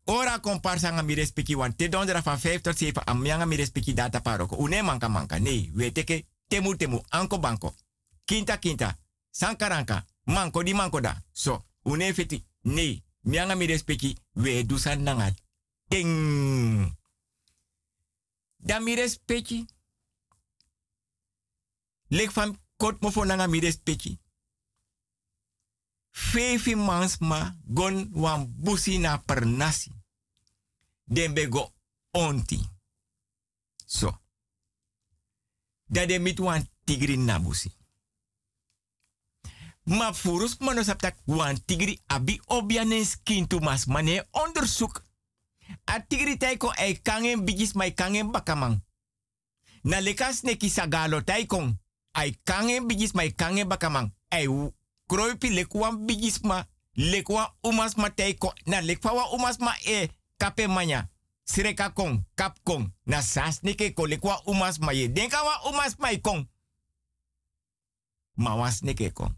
ora komparsa ngam mi respecti wan te dondera van 5 tot 7 am yanga mi respecti data paroko. Une manka manka. Nee, we teke temu temu anko banko. Kinta kinta. Sankaranka manko di manko da. So, une feti. Nee, mianga mi respecti, we du san nangat. Ting. Da mi. Lek van kot mo fo nanga mi respecti. Fefi mans ma gon wan busi na per nasi. Den bego onti. So. Dat de mit wan tigri nabusi. Ma furus mano saptak wan tigri abi obianen skin tu mas mane onderzoek. A tigri taiko e kangen bigis mai kangen bakamang. Na lekas neki sagalo taikong. Ai kangen bigis mai kangen bakamang. Ai kroipi lekwan bigis ma. Lekwa umas ma taiko. Na lekwa umas ma e kape manya. Sireka kong, kap kong. Na sas neke ko lekwa umas ma ye. Denka wa umas mai kong. Ma was neke kong.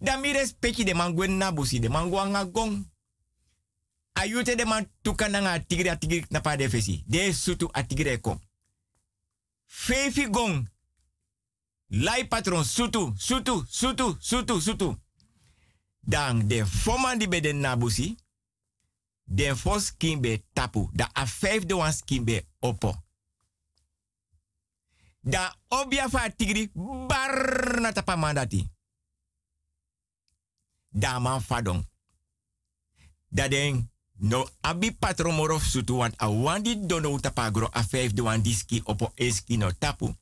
Da mi de man gwen na busi de man nga gong. Ayute de man tuka na nga tigri na pa de fesi. De sutu a tigri e kong. Fefi gong. Lai patron sutu, sutu, sutu, sutu, sutu. Dan de foman di be de nabusi. Den fos kimbe tapu. Da a vijf de wan kimbe opo. Da obia fa tigri bar na tapa. Da man fadong. Da den no abi patron morof sutu want a wandi dono tapagro a vijf de wan diski opo eski no tapu.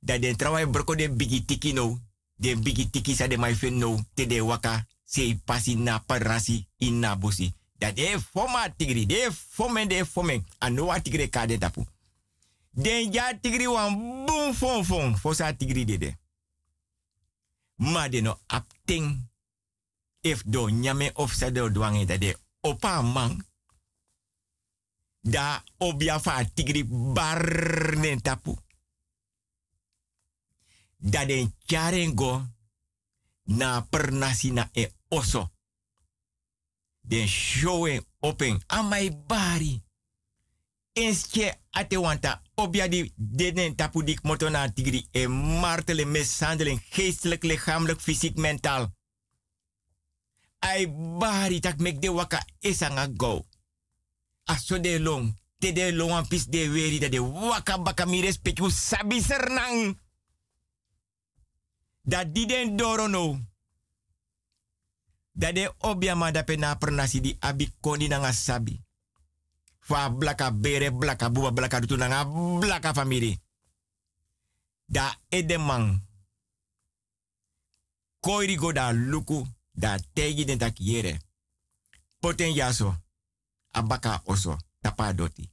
Da den trawai broko de bigi tiki no. De bigi tiki sa de no. Te de waka se pasi na parasi in na busi. Dat de foma tigri, de fomen de fomen. Ano wa tigri ka de tapu. Den ja tigri wan boom fon fon. Fosa tigri dede. Ma de no apting. If do nyame of sa de dwange dat de opa man. Da obia fa tigri bar nen tapu. Da den charengo na per nasina e oso den showen open amai bari. Enske ate wanta obia di deden tapu tigri e martelen, mishandeling, geestelijk, lichamelijk, fysiek, mentaal. Ai bari tak mek de waka esanga go. Aso de long, te de long an pis de weri da de waka baka mi respectu sabi sernang. Da di den doro no dat de obiama da pe na pernasi di abi koni nanga sabi. Fa blaka bere blaka buba blaka dutu nanga blaka famiri. Da edemang. Koiri go da luku da tegi den tak. Poten yaso. Abaka oso tapadoti.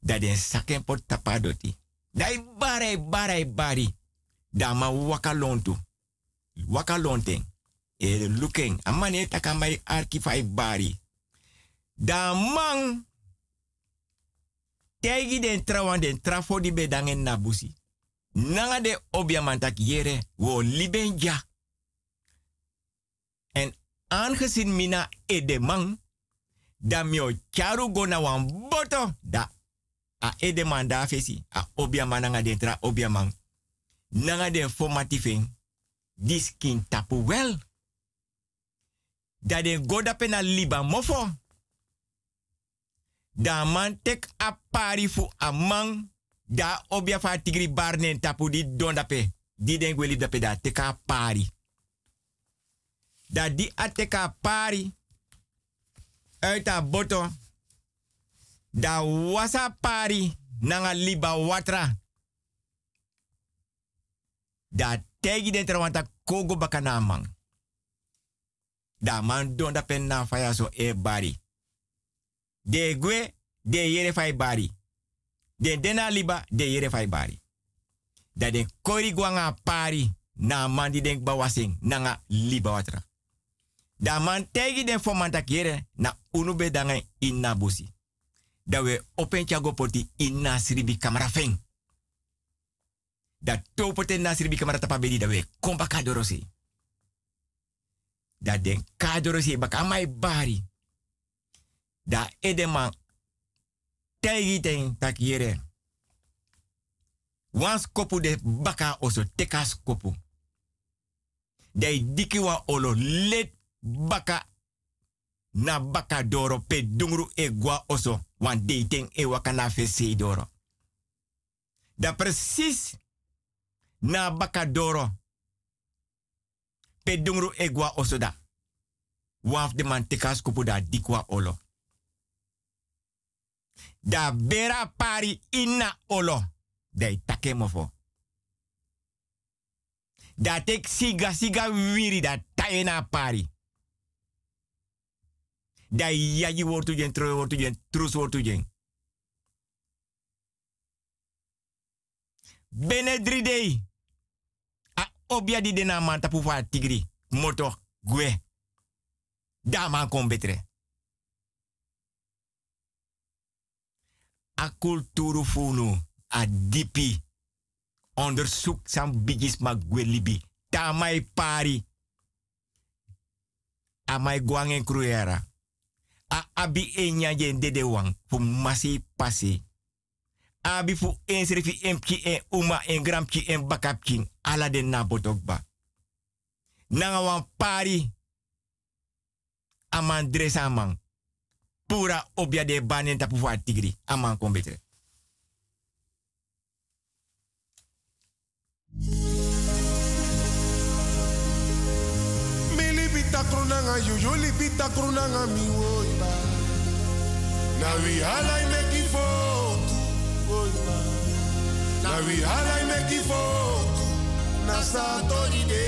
Da den saken pot tapadoti. Da bare bare bari. Da ma waka lontu. Waka lonten e looking. Amane taka mai arki bari. Da man tegi den den trafo di bedangen na busi. Nanga de obia mantak yere wo liben ja. En aangezien mina e de man da mio charu go na wan boto da a e de man da fesi a obia mananga den tra obia man nanga den formatifing diskin tapu wel dat de goda pena liba mofo. Da man tek a pari fu a da obia fa tigri barnen tapu di don dape. Di den gweli dape da teka a pari. Da di a a pari. Uit a boto. Da wasa pari nanga liba watra. Da tegi den trawanta kogo bakana man da man don da pen na faya so e bari. De gwe, de yere fai bari. De dena liba, de yere fai bari. Da den kori gwanga pari na man di denk bawasing nanga liba watra. Da man tegi den fo man tak yere na unube in na busi. Da we open chago poti in na siribi kamera feng. Da topote na siribi kamera tapabedi da we kompa kadorosi dat den kadoro si baka mai bari. Da edema tegi ten tak yere. Kopu de baka oso tekas kopu. Dai diki wa olo let baka na baka doro pe dungru e gwa oso wan dating e wakana fese doro. Da precies na baka doro pe egwa osoda. Waf de man tekas kupu da dikwa olo. Da bera pari ina olo. Dai takemofo. Da tek siga siga wiri da taena pari. Da yaji wortu jen tro wortu jen trus wortu jen. Bene obia di dena man tapu fa tigri. Moto gwe. Da man kon betre. A kulturu funu. A dipi. Onderzoek sam bigis ma gwe libi. Tamai pari. A mai guang en kruera. A abi enya jen dede wang. Fu masi pasi. Abi fu en serifi empki en uma en grampki en bakapki. Ala den na botokba. Nanga wan pari. Aman dresa amang. Pura obia de banen tapu tigri. Aman kon betere. Mili bita krunanga you, you li bita krunanga mi woi ba. Na we all I make it for ba. Na we all I make it for na sa de.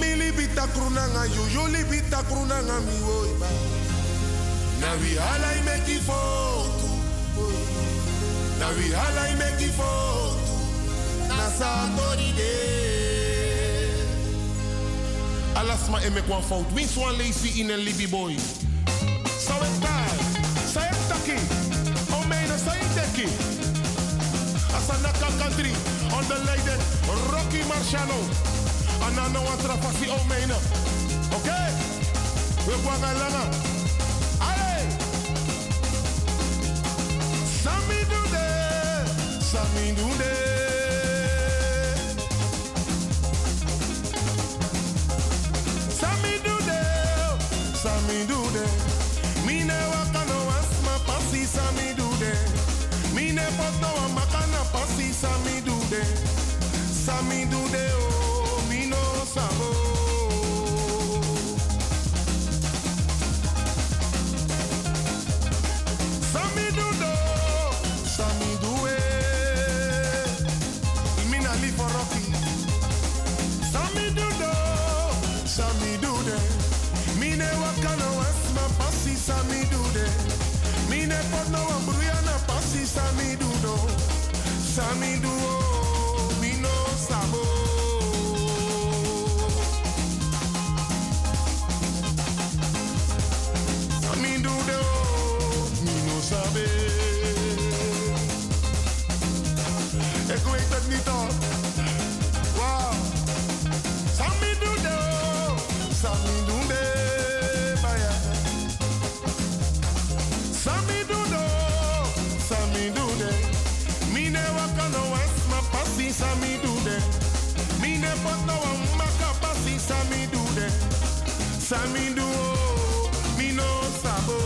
Mili bita krunanga you, you li bita krunanga mi. Na we all I make it for Na we all I make it for na sa. Alas ma emek fout. Wins wan lazy in een libby boy. Taki? Taki? Asanaka country. On the lady Rocky Marciano. Anano wan trapasi o mijne. Oké? We gaan langa. Allee! Sami doede. Sami doede. Sami Sami duo, mino sabo.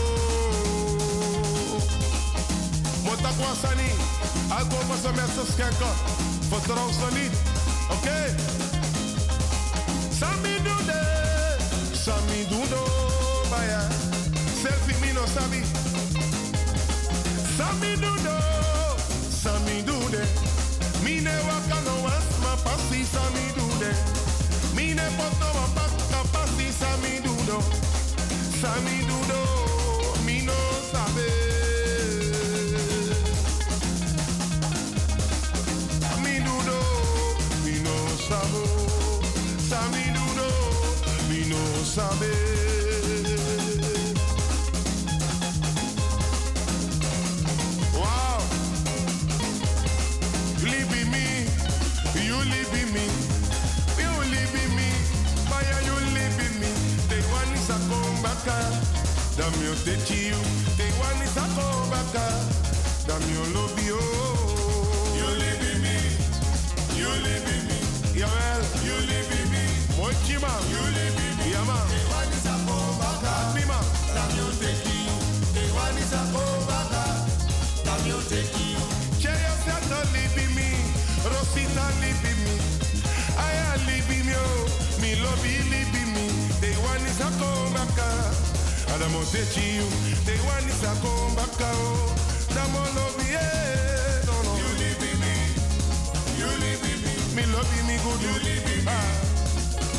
Motakwa sani, om mensen schenken. Vertrouw ze niet, oké? Sami dude, Sami dudo, baya. Selfie mi no sabi. Sami dudo, Sami dude. Mine waka no asma pasi Sami dude. Mine pot no waka pasi Sami dudo. Sami dudo, mi no sabe. Sami dudo, mi no sabo. Sami dudo, mi no sabe. Damn you take you. They want is a come back, damn you live in me, you live in me, Yawel, you live in me. Mochima, you live in me, Yama. They want is a come back, Admima, damn you take you. They want is a come back, damn you take you. Cheya Sata live in me, Rosita live in me. Aya live in me, oh, me love you live in me. They want is a come back, Adamo te chiu, te wani sa komba kao. Damo love me, eh, no no. You live in me, you live in me. Me love me good, you live in me.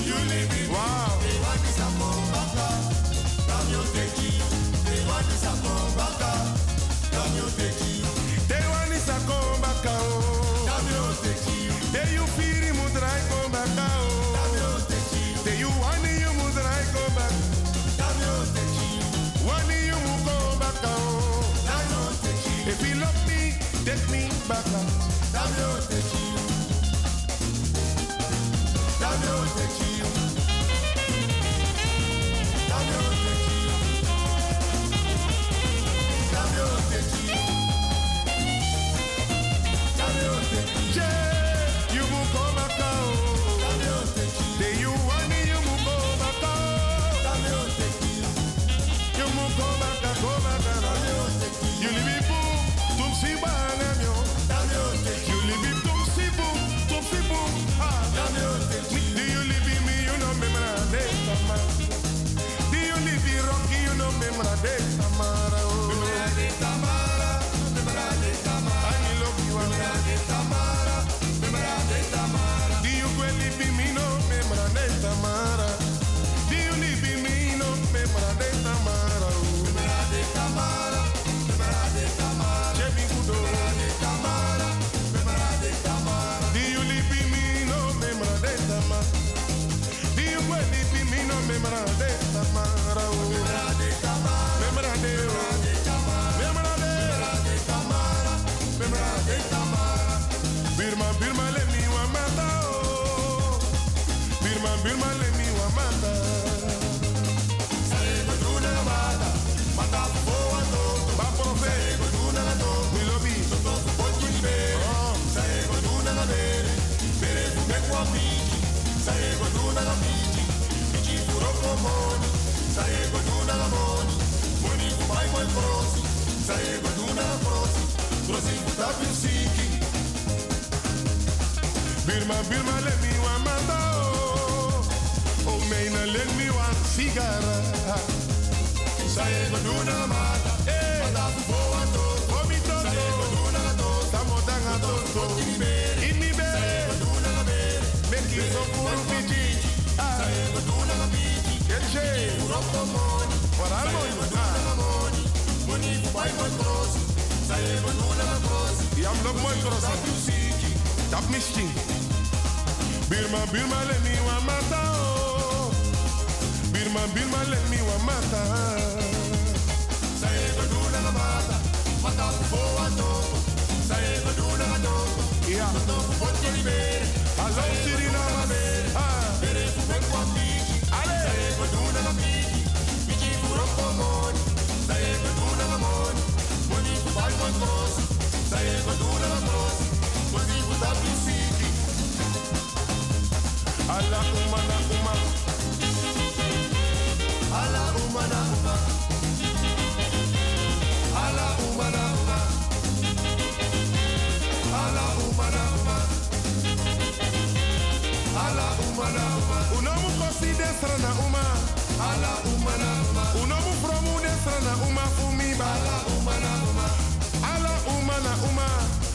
You live in me. Wow. Te wani sa komba kao. Damo te chiu, te wani sa komba kao. Damo te chiu. Te wani sa komba kao. Damo te chiu. Te you firi mudrai komba kao. Damo te If you love me, take me back. Prosi. Sare go do na na prosi. Prosi fu ta pisiki. Birma, Birma, let me one mata oh. Oh, meina, let me one cigara. Saye go do na mata, eh. Mata fu fo wa to, fo mi to to. Saye go do na to, tamo tanga to to. In mi bere, saye go do na bere. Make it so puro piji. Saye go do na piji. Eche, puro to moni. Para moni, ah. Moni fu bai mo cross. Saye go do na cross. Yam lok mo cross. Tap you siki, tap mi stinky. Birma, Birma, let me one mata. Birma, Birma, let me one mata. Say go do na mata, mata fo ato. Say go do na do. Yeah. Mata fo to ni bere. Alo siri na mame. Ah. Bere fu Moni fu bai mo cross. Say go do na cross. Moni fu ta pisiki. Ala umana uma. Ala umana uma. Ala umana uma. Ala umana uma. Ala umana uma. Unomu kosi desra na uma. Ala umana uma. Unomu promu desra na uma fumiba. Ala umana uma. Ala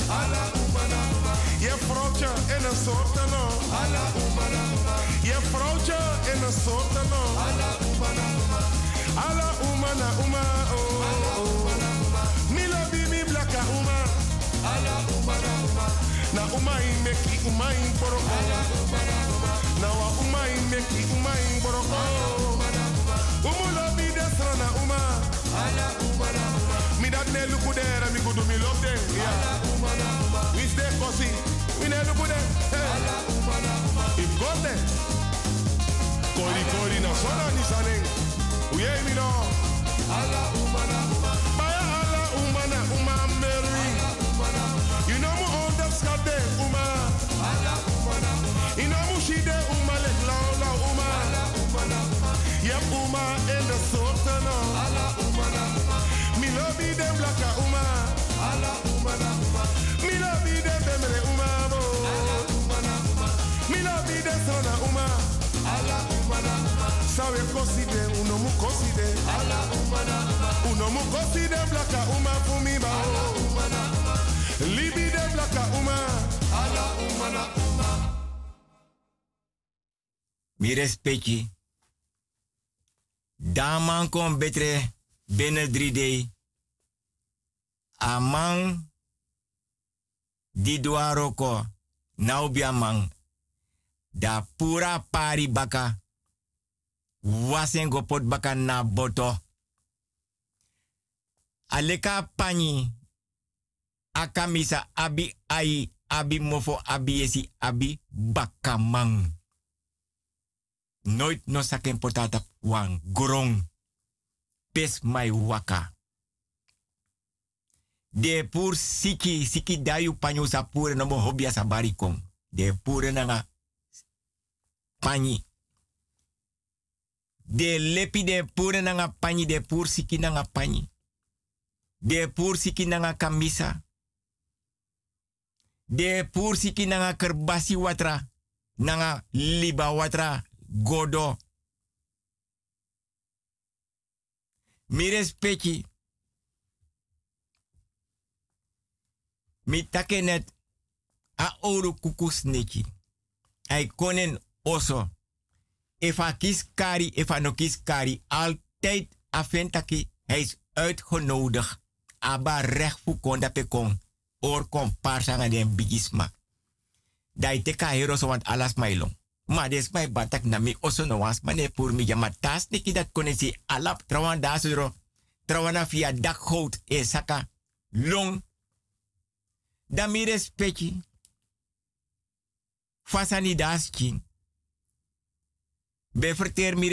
Je vrouwtje in een soort no. Je vrouwtje in een soort no. Ala umana uma. Oh. Milo bibi blaka uma. Na uma in meki uma in boroko. Na wa uma meki uma in boroko. We stay cozy. We ne luku dem. Ala umana uma. If God na. Uye mi no. Ala umana uma. Maya ala umana uma meri. You know mu on that skate uma. Ala umana uma. You know mu shide uma le lao lao uma. Ala umana uma. Yep uma in the soort no. Ala umana uma. Mi lobby dem blaka uma. Mi respecti. Daman kon betre binnen drie day. Amang di duaroko. Nou biamang. Da pura pari baka. Wasen go pot baka na boto. Aleka pani. Akamisa abi ai abi mofo abi esi abi bakamang. Nooit no saken potata wan grong. Pes mai waka. De pur siki, siki dayu panyo sa pure no mo hobia sa. De pure nanga panyi. De lepi de pure nanga panyi, de pur siki nanga panyi. De pur siki nanga kamisa. De pur siki nanga kerbasi watra. Nanga liba watra godo. Mi respecti. Mi take net a ouro kukus neki. Ai konen oso. If a kies kari, if a no kies kari, altijd afentaki, hij is uitgenodigd. Aba recht voor konda pekon. Or kom parsanga den bigisma. Dai te ka hero so want alas mailong. Maar des batak na mi oso no was mane pur mi jama tas niki dat konesi alap trawan da suro. Trawana via dak hout e saka long. Da mi respecti. Fasani das king. Be verteer mi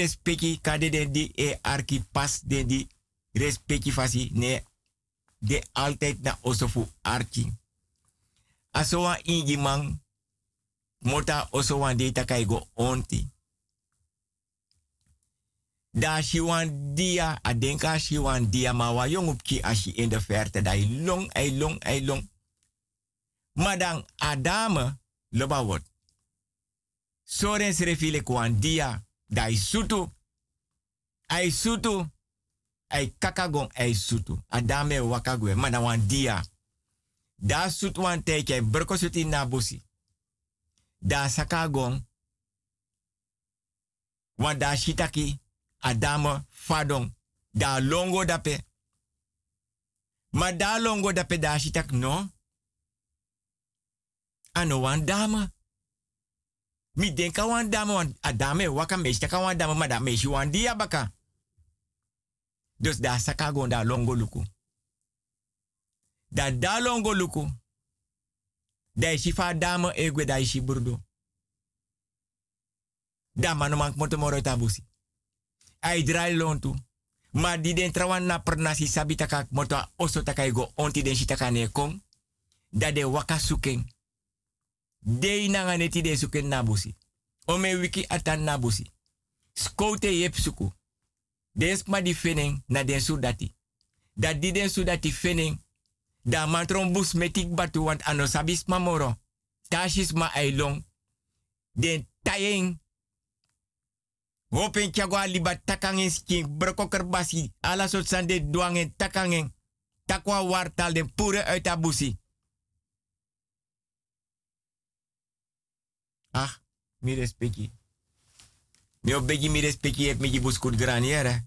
kade di e arki pas den di respecti fasi ne de altijd na osofu arki. Asoa ingi man mota oso wan data kai go onti. Da shi wan dia, a denka shi wan dia, ma wa jong op ki as in de verte, da i long, ai long, ai long. Maar dan Adame, loba wordt. Soren srefile kwan dia, da i sutu, ai sutu, ai kakagong ai sutu. Adame wakagwe, maar dan wan dia. Da sutu wan teke, na busi da sakagong wan da shitaki adama fadong da longo dape ma da longo dape da no ano wan dama mi denka wan dama wan adame waka meshi taka wan dama ma da meshi wan dia baka dus da sakagong da longo luku da da longo luku da ishi fa dama egwe da ishi burdo. Da mano mank moto moro tabusi. Ai drai lontu. Ma di den trawan na pernasi sabi taka moto oso taka ego onti den taka ne kong. Da de waka suken. De na neti de suken nabusi. Ome wiki atan nabusi. Skote yep suku. Ma di fening na den sudati. Da di den sudati fening da mantron bus metik batu want sabis mamoro. Tashis ma ailong. Den tayeng. Hopen chagwa liba takangen skin broko kerbasi. Ala sot sande duangen takangen. Takwa wartal den pure uit. Ah, mi respecti. Mi obegi mi respecti heb mi bus kut graniere.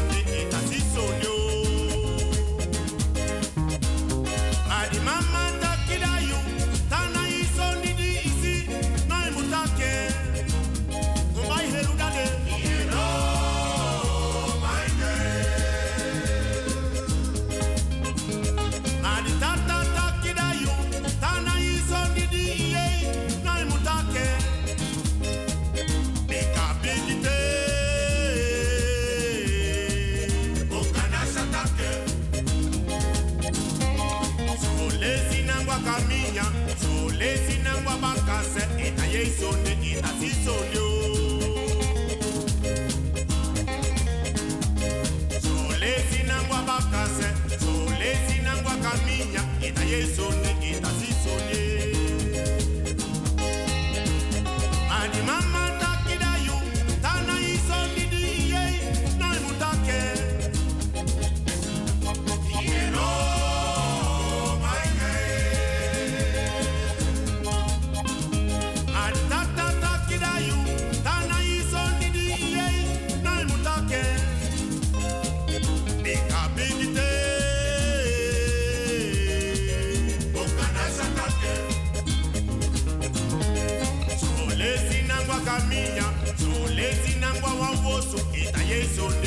sonne in. Sole sinangwa bakase, sole sinangwa kaminya, ina ye. Yesu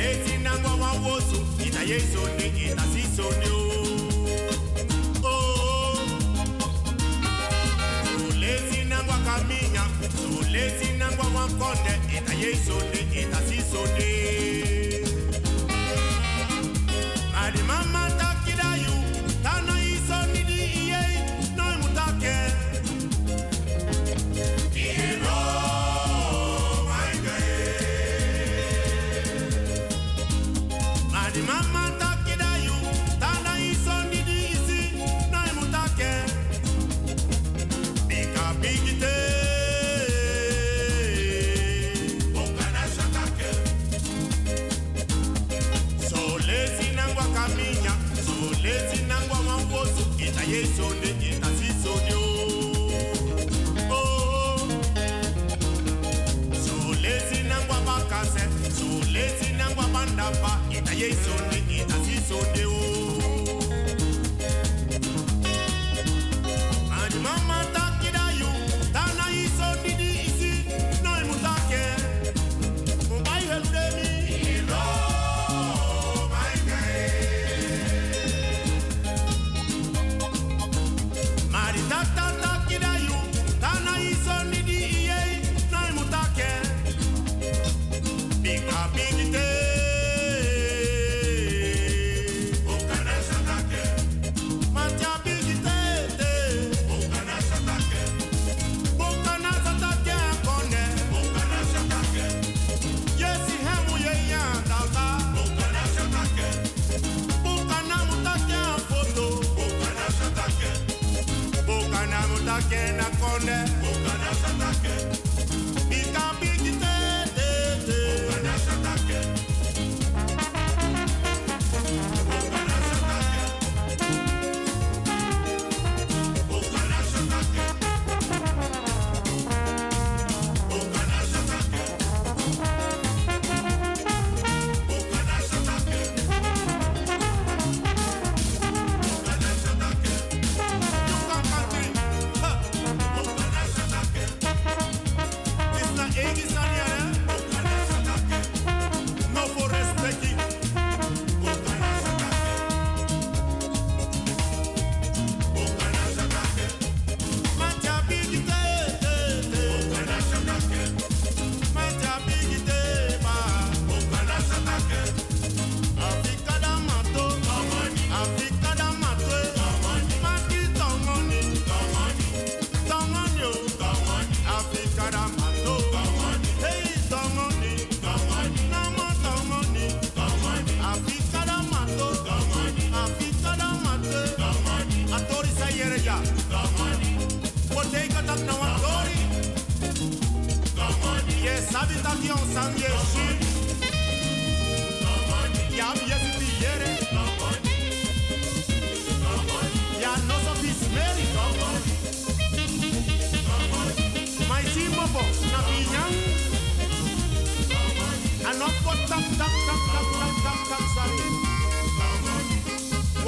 leti nango wa wozu ina yeso ni ina siso ni o oh, oh. Leti nango kamina leti nango wa konde ina yeso ni ina siso ye sonde ni asi sonde o.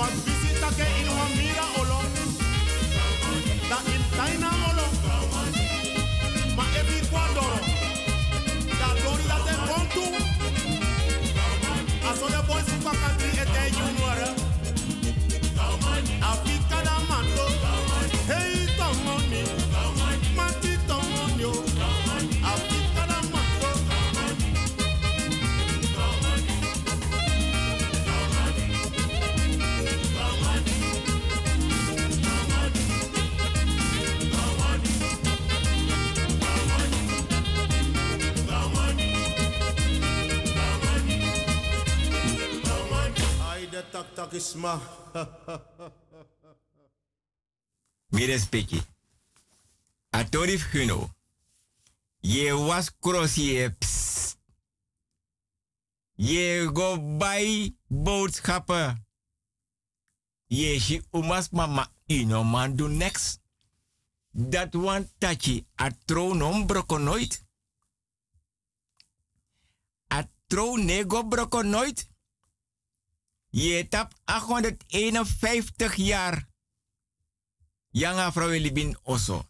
Wan visita ke in wan mira de tak tak is ma. Mire speki. Atorif huno. Je was crossie e ps. Je go bij boodschappen. Je shi umas mama ino man do next. Dat wan tachi a troon broko nooit. A troon nego broko nooit. Je tap 851 jaar. Yanga vrouw libin oso.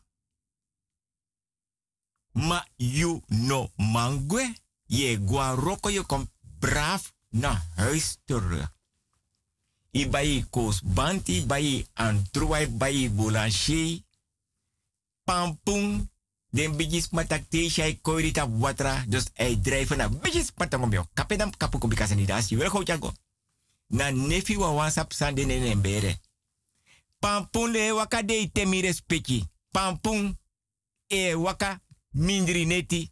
Ma you no mangwe. Je gwa roko je kom braaf naar huis terug. I bayi koos banti, bayi antruai, bayi boulanger. Pampung. Den bigis matak te shai koirita watra. Dus hij drijven naar bigis patangomio. Kapedam kapu kubikasa ni das. Je wil. Na nefi wa wansap sande nene mbere. Pampun le waka de temi respecti. Pampun e waka mindri neti.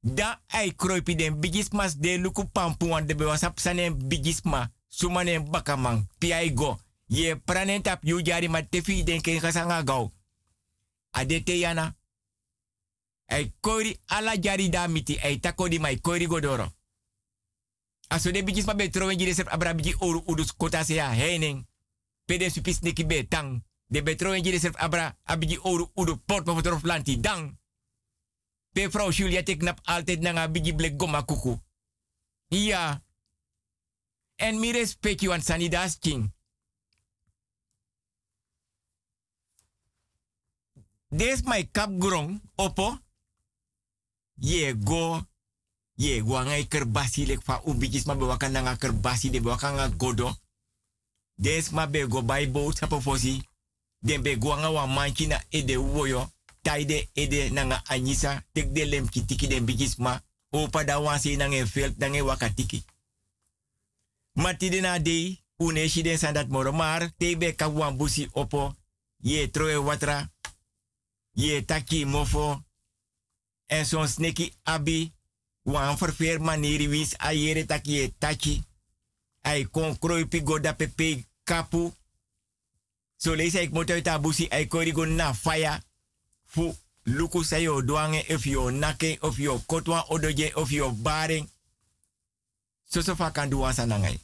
Da ai kroipi den bigismas de luku pampun wan de be wasap sane bigisma. Sumane bakamang. Pi go. Ye pranen tap yu jari ma tefi den kasanga. Adete yana. Ai kori ala jari da miti. Ai di mai kori godoro. Aso de bigisma be trowen jiri sef abra bigi oru udus kota se ya heining. Pede supis neki be tang. De be trowen jiri sef abra abigi oru udu port mo fotof lanti dang. Pe vrouw Julia tek nap altijd nanga bigi blek goma kuku. Ja. En mi respect you an sanidas king. Des my kap grong opo. Ye go ye wangai kerbasi lek fa ubikis ma be wakan nanga kerbasi de wakanga godo. Des ma be go by boat sapo fosi. Den be go na ede woyo. Taide ede nanga anyisa. Tek de lem kitiki den bikis ma. Opa da wansi nange veld nange wakatiki. Mati de na dei. Une shi den sandat moro. Maar te busi opo. Ye troe watra. Ye taki mofo. En zo'n sneki abi wan verveer manieri wis a yere taki e taki. Ai kon kroipi goda pepe kapu. So lees ik moet uit ai na faya. Fu luku sa yo of yo nake of yo kotwa odoje of yo baring. So so fa kan duwan sanangai.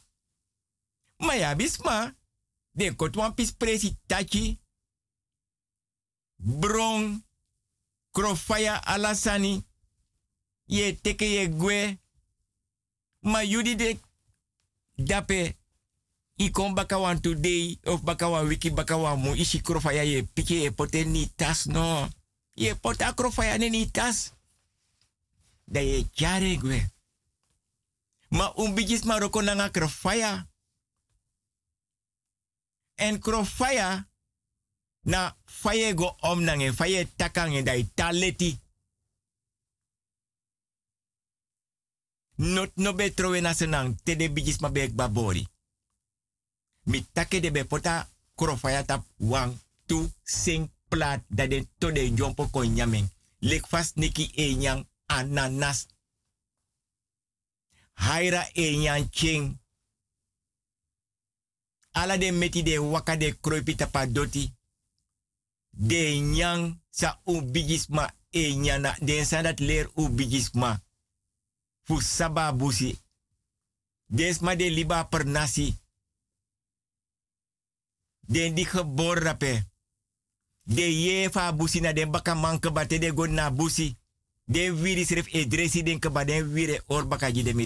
Ma ya bisma. Den kotwan pis presi taki. Bron. Krofaya alasani ye teke ye gwe. Ma yudi de dape. I kon baka wan today of baka wan wiki baka wan mu isi krofaya ye piki ye pote ni tas no. Ye pota krofaya ne ni tas. Da ye chare gwe. Ma umbigis ma roko nanga krofaya. En krofaya na faye go om nange faye takange dai taleti. Not no be trowe na senang te de bigis ma bek babori. Mi take de be pota krofaya tap wang tu sing plat da den to de jompo kon nyameng. Lek fast niki e nyang ananas. Haira e nyang ching. Ala de meti de waka de kroipi tapa doti. De nyang sa u bigisma e nyana den sa dat leer u bigisma. Fu saba busi. Des ma de liba per nasi. Den di geboren rape. De ye fa busi na den baka manke bate de go na busi. Den wiri sref e dresi den keba den wire or baka ji de mi.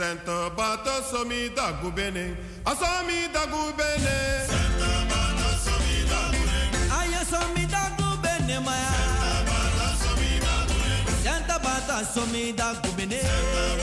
Sento bato somi da gubene. Asomi da gubene. Sento bato somi da gubene. Aya somi da gubene maya. Sento bato somi da gubene. Santa bata somi da gubene.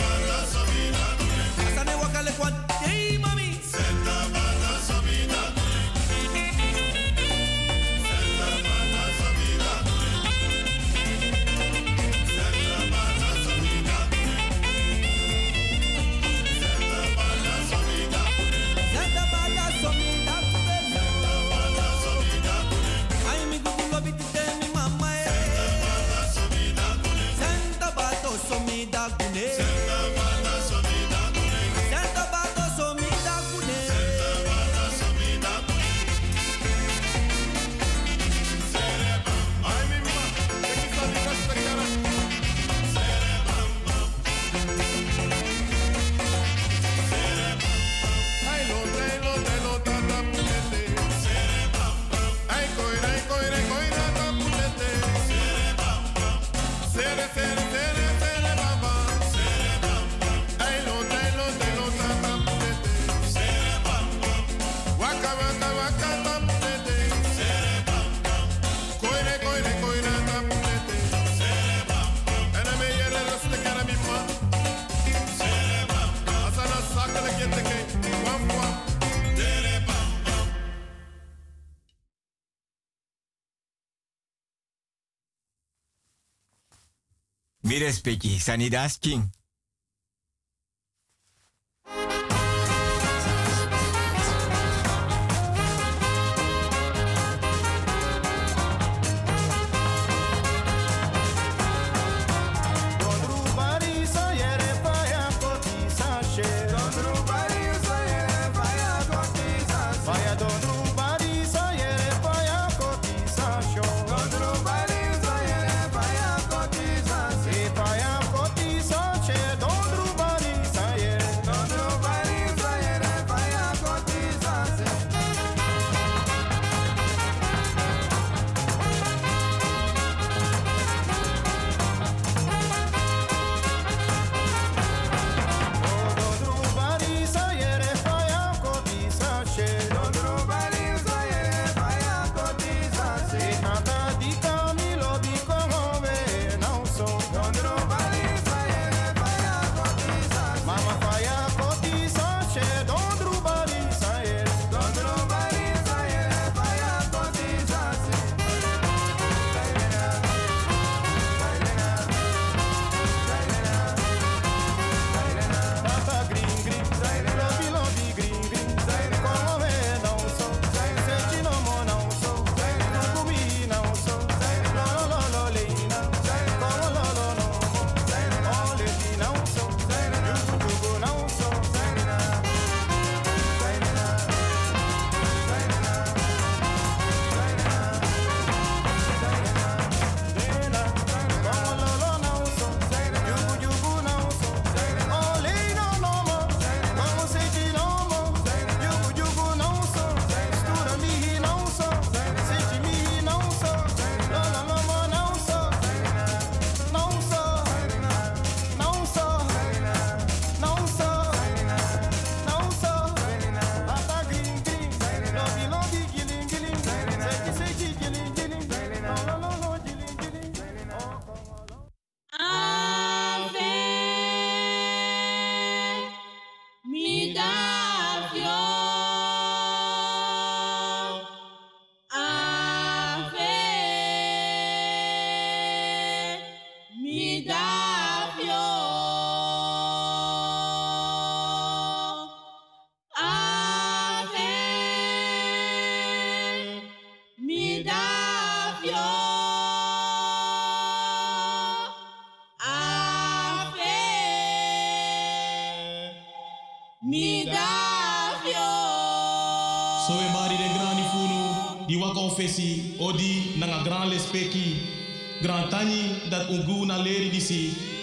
Mi respecti, sanidas king.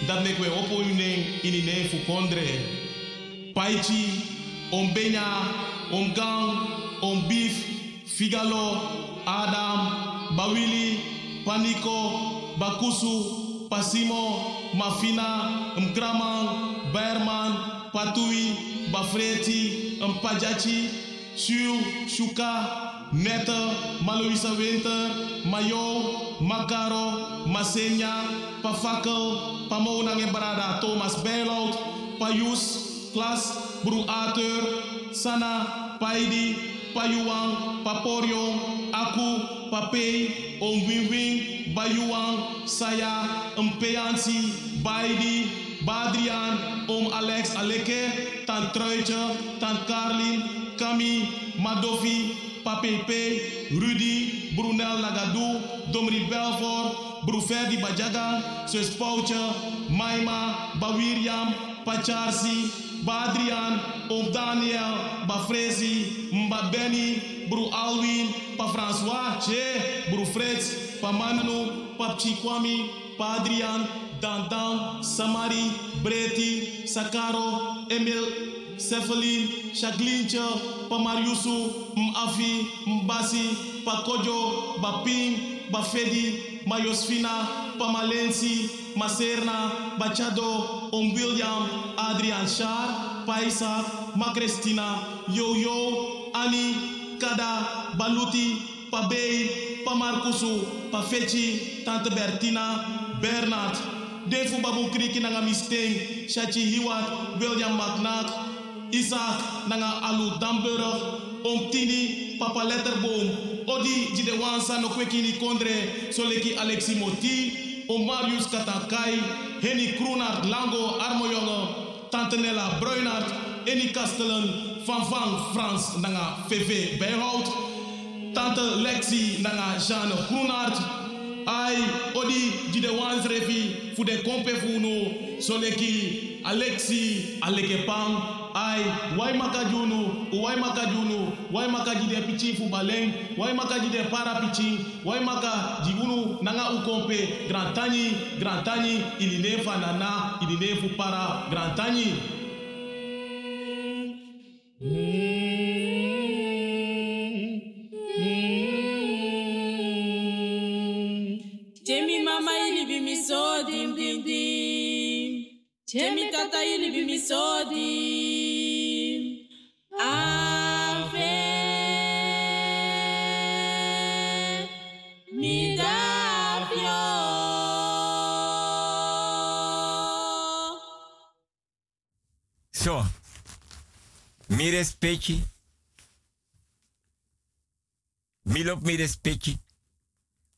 Dat mek we opo yune ini ne fu kondre. Paichi, om benya, om gang, figalo, Adam, Bawili, Paniko, Bakusu, Pasimo, Mafina, Mkramang, Berman, Patui, Bafreti, Mpajachi, Shu, Shuka, Netta, Maluisa Winter, Mayo, Makaro, Masenya, Pafakel, Pamonang Embarada, Thomas Berlout, Payus, Klas, Arthur, Sana, Paidi, Payuang, Paporio, Aku, Papei, Om Wing Wing, Bayuang, Saya, Mpeansi, Baidi, Badrian, Om Alex Aleke, Tant Truitje, Tant Carlin, Kami, Madofi, Papepe, Rudy, Brunel Nagadou, Domri Belfort, Brufedi Bajaga, Sus Maima, Bawiriam, Pacharsi, Badrian, Om Daniel, Bafrezi, Mba Benny, Bru Alwin, Pa François, Che, Bru Fritz, Pa Manu, Pa Chikwami, Pa Samari, Breti, Sakaro, Emil, Sefali, Chaglincha, Pamariusu, Mafi, Mbasi, Pakojo, Bapim, Bafedi, Maiosfina, Pamalensi, Macerna, Bachado, Ombilliam, Adrian Shar, Paisa, Macrestina, Yo-Yo, Ani, Kada, Baluti, Pabei, Pamarcusu, Pafechi, Tante Bertina, Bernard, Defu Babu Kriki Nangamisteng, Shachi Hiwat, William McNack, Isaac nanga Alu Damburg, Om Tini, Papa Letterboom, Odi Jide Wansa no Kwekini Kondre, Soleki Alexi Moti, Om Marius Katakai, Henny Kroenart, Lango, Armojonge, Tante Nella Bruinart, Eni Kastelen, Van Van Frans nanga VV Bijhout, Tante Lexi nanga Jeanne Groenart, Ai, Odi Jide Wansrevi, Fude Kompe Funo, Soleki Alexi Alekepang, ai wai makajunu? Uwai makajunu? Wai makajide pichi fubalen wai makajide para pichi? Wai maka jigunu nanga ukompe? Grantani grantani ilile fanana ilile fupara. Grantani mm. Jemi tata ili bi mi so dim. Ave mi. Zo. Mi respecti. Mi loop mi respecti.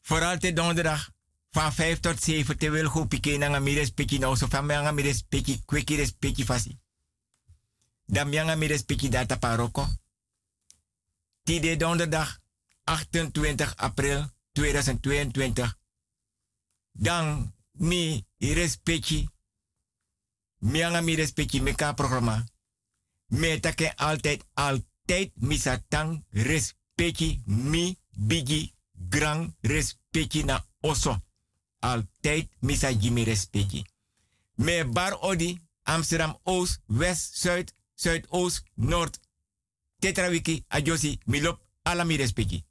Vooral te donderdag van 5 tot 7 te wil goed piken na mi respecti nou so van mij mi respecti fasi. Dan mi mi respecti data paroko. Tide donderdag 28 april 2022. Dan mi respecti mi anga mi respecti meka programma. Me take altijd, altijd misatang respecti mi bigi grand respecti na oso. Altijd misa jimi respecti. Me bar odi Amsterdam Oost, West, Zuid, Zuidoost, Noord. Tetrawiki, Ajosi, Milop, ala mi respecti.